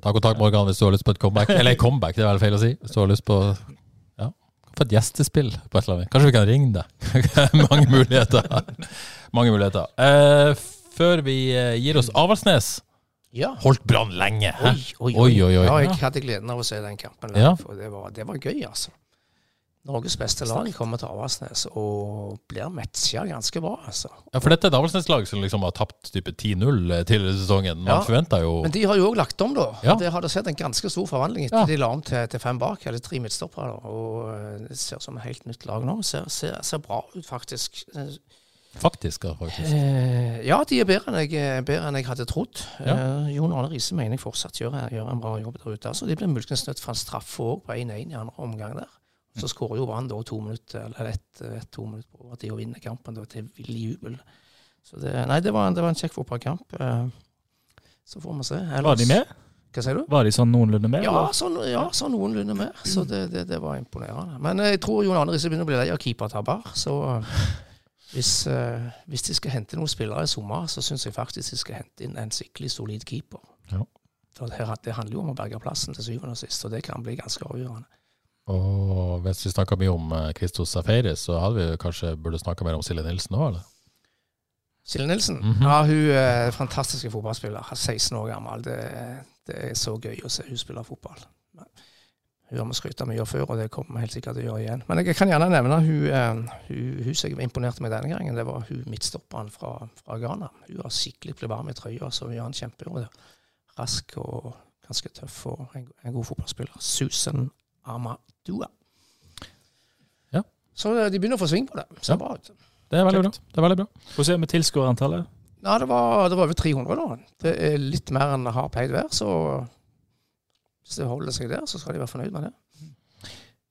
Ta kontakt Morgan hvis du har lyst på et comeback. Eller comeback, det er vel feil å si. Hvis du har lyst på ja, få et gjestespill på et eller annet. Kanskje vi kan ringe deg. Mange muligheter. Mange muligheter. Eh, før vi eh, gir oss Avaldsnes. Ja. Holdt Brann lenge. Oi Oi, oi, Oi, oi, oi. Ja, jeg hadde gleden av å se den kampen. Ja. For det var, det var gøy, altså. Norges beste lag kommer til Avaldsnes og blir matcha ganske bra, altså. Ja, for dette er et Avaldsnes-lag som liksom har tapt type 10-0 tidligere i sesongen. Man Ja. forventer jo Men de har jo òg lagt om, da. Ja. Det har det sett en ganske stor forvandling etter Ja. de la om til, til fem bak, eller tre midtstoppere. da. Og eh, det ser ut som et helt nytt lag nå. Ser, ser, ser bra ut, faktisk. Eh, Faktisk. ja, faktisk. Eh, ja, de er bedre enn jeg, eh, bedre enn jeg hadde trodd. Ja. Eh, Jon Arne Riise mener jeg fortsatt gjør, gjør en bra jobb der ute. Så de blir muligens nødt for en straffe òg på 1-1 i andre omgang der. Så skårer jo Brann to minutter, eller ett et, to minutter på overtid og vinner kampen da, til vill jubel. Så det, nei, det var, en- det var en kjekk fotballkamp. Eh, Så får vi se. Ellers- Var de med? Hva sier du? Var de sånn noenlunde med? Ja, sånn, ja, sånn noenlunde med. Så det, det, det var imponerende. Men eh, jeg tror Jon Arne Riise begynner å bli lei av keepertabber. Så eh, hvis, eh, hvis de skal hente noen spillere i sommer, så syns jeg faktisk de skal hente inn en skikkelig solid keeper. Ja. For det handler jo om å berge plassen til syvende og sist, og det kan bli ganske avgjørende. Og hvis vi snakka mye om eh, Christos Safaris, så hadde vi kanskje burde snakka mer om Silje Nilsen òg, eller? Silje Nilsen, Mhm. ja, hun er fantastiske fotballspiller. Er 16 år gammel. Det, det er så gøy å se hun spille fotball. Hun har vi skryta mye av før, og det kommer vi helt sikkert til å gjøre igjen. Men jeg kan gjerne nevne hun, eh, hun, hun som jeg imponerte meg denne gangen. Det var hun midtstopperen fra, fra Ghana. Hun har skikkelig blitt varm i trøya, så hun gjør en kjempejobb. Rask og ganske tøff og en, en god fotballspiller. Susan Amadua. Ja. Så eh, de begynner å få sving på det. Ser Ja. bra ut. Det er veldig bra. Det er veldig bra. Hvordan er det med tilskuerantallet? Ja, det var, det var over 300 nå. Det er litt mer enn det har pleid å være, så hvis det holder seg der, så skal de være fornøyd med det.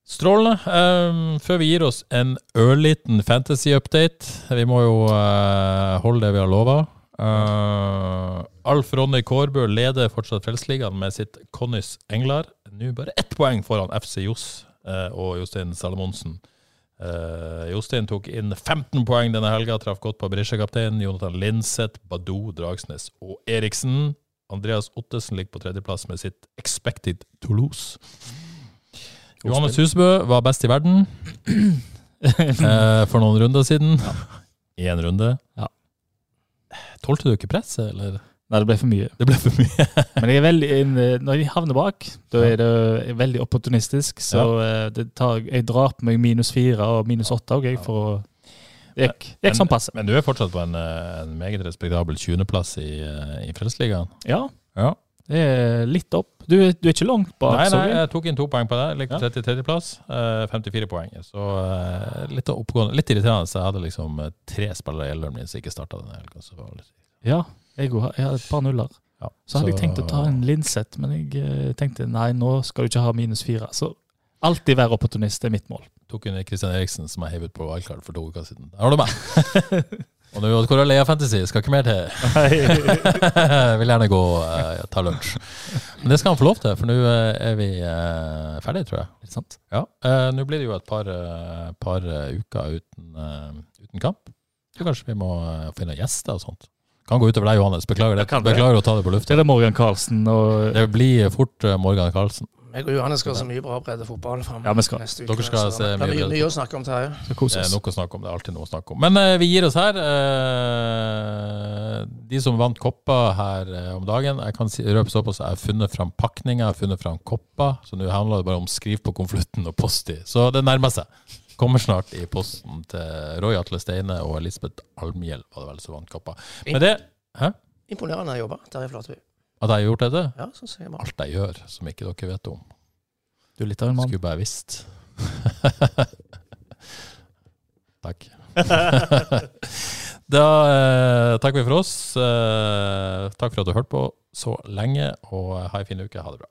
Strålende. Um, før vi gir oss en ørliten fantasy-update Vi må jo uh, holde det vi har lova. Alf Ronny Kårbø leder fortsatt Frelsesligaen med sitt Connys Englar. Nå bare ett poeng foran FC Johs uh, og Jostein Salomonsen. Uh, Jostein tok inn 15 poeng denne helga, traff godt på Brisja-kapteinen. Jonathan Linseth, Badou, Dragsnes og Eriksen. Andreas Ottesen ligger på tredjeplass med sitt Expected Toulouse. Johannes Husbø var best i verden for noen runder siden. Én runde. Ja. Tålte du ikke presset, eller? Nei, det ble for mye. Det ble for mye. Men jeg er veldig, når jeg havner bak, da er det veldig opportunistisk. Så ja. det tar, jeg drar på meg minus fire og minus åtte òg, jeg, for å Det gikk, gikk sånn passe. Men du er fortsatt på en, eh, en meget respektabel 20.-plass i, eh, i Frelsesligaen. Ja, Ja. Det er litt opp. Du, du er ikke langt bak, Nei, nei, jeg. tok inn to poeng på det. Ligger på 33.-plass. Eh, 54 poeng. Så eh, litt oppgående. Litt irriterende. Så jeg hadde liksom eh, tre spillere i elveren min som ikke starta denne helga. Ja, jeg, òg jeg hadde et par nuller. Ja, Så hadde jeg tenkt å ta en Linseth, men jeg eh, tenkte nei, nå skal du ikke ha minus fire. Så alltid være opportunist er mitt mål. Tok inn Kristian Eriksen, som jeg heiv ut på wildcard for to uker siden. Der har du meg! Og nå hvor er Leia Fantasy, skal ikke mer til. Vil gjerne gå og ta lunsj. Men det skal han få lov til, for nå eh, er vi uh, ferdige, tror jeg. Litt sant? Ja, Uh, Nå blir det jo et par, uh, par eh, uker uten, eh, uten kamp. Så kanskje vi må eh, finne gjester og sånt. Kan gå utover deg, Johannes. Beklager, det. Beklager å ta det på lufta. er det Morgan Karlsen og Det blir fort eh, Morgan Karlsen. Jeg og Johannes skal ha så mye bra breddefotball fram Ja, skal. neste uke. Dere skal se det mye bredde. mye å snakke om, Terje. skal Det er noe nok å snakke om. Det er alltid noe å snakke om. Men uh, vi gir oss her. Uh, de som vant kopper her uh, om dagen Jeg kan si, røpe såpass jeg har funnet fram pakninger, jeg har funnet fram kopper. Så nå handler det bare om skriv på konvolutten og post i. Så det nærmer seg. Kommer snart i posten til Roy Atle Steine og Elisabeth Almhjell, var det vel som vant kopper. Med det Hæ? Imponerende jobba, Terje Flateby. At jeg har gjort dette? Ja, så sier man. Alt jeg gjør som ikke dere vet om. Du er litt av en mann. Skulle bare visst. Takk. da eh, takker vi for oss. Eh, takk for at du hørte på så lenge, og ha ei fin uke. Ha det bra.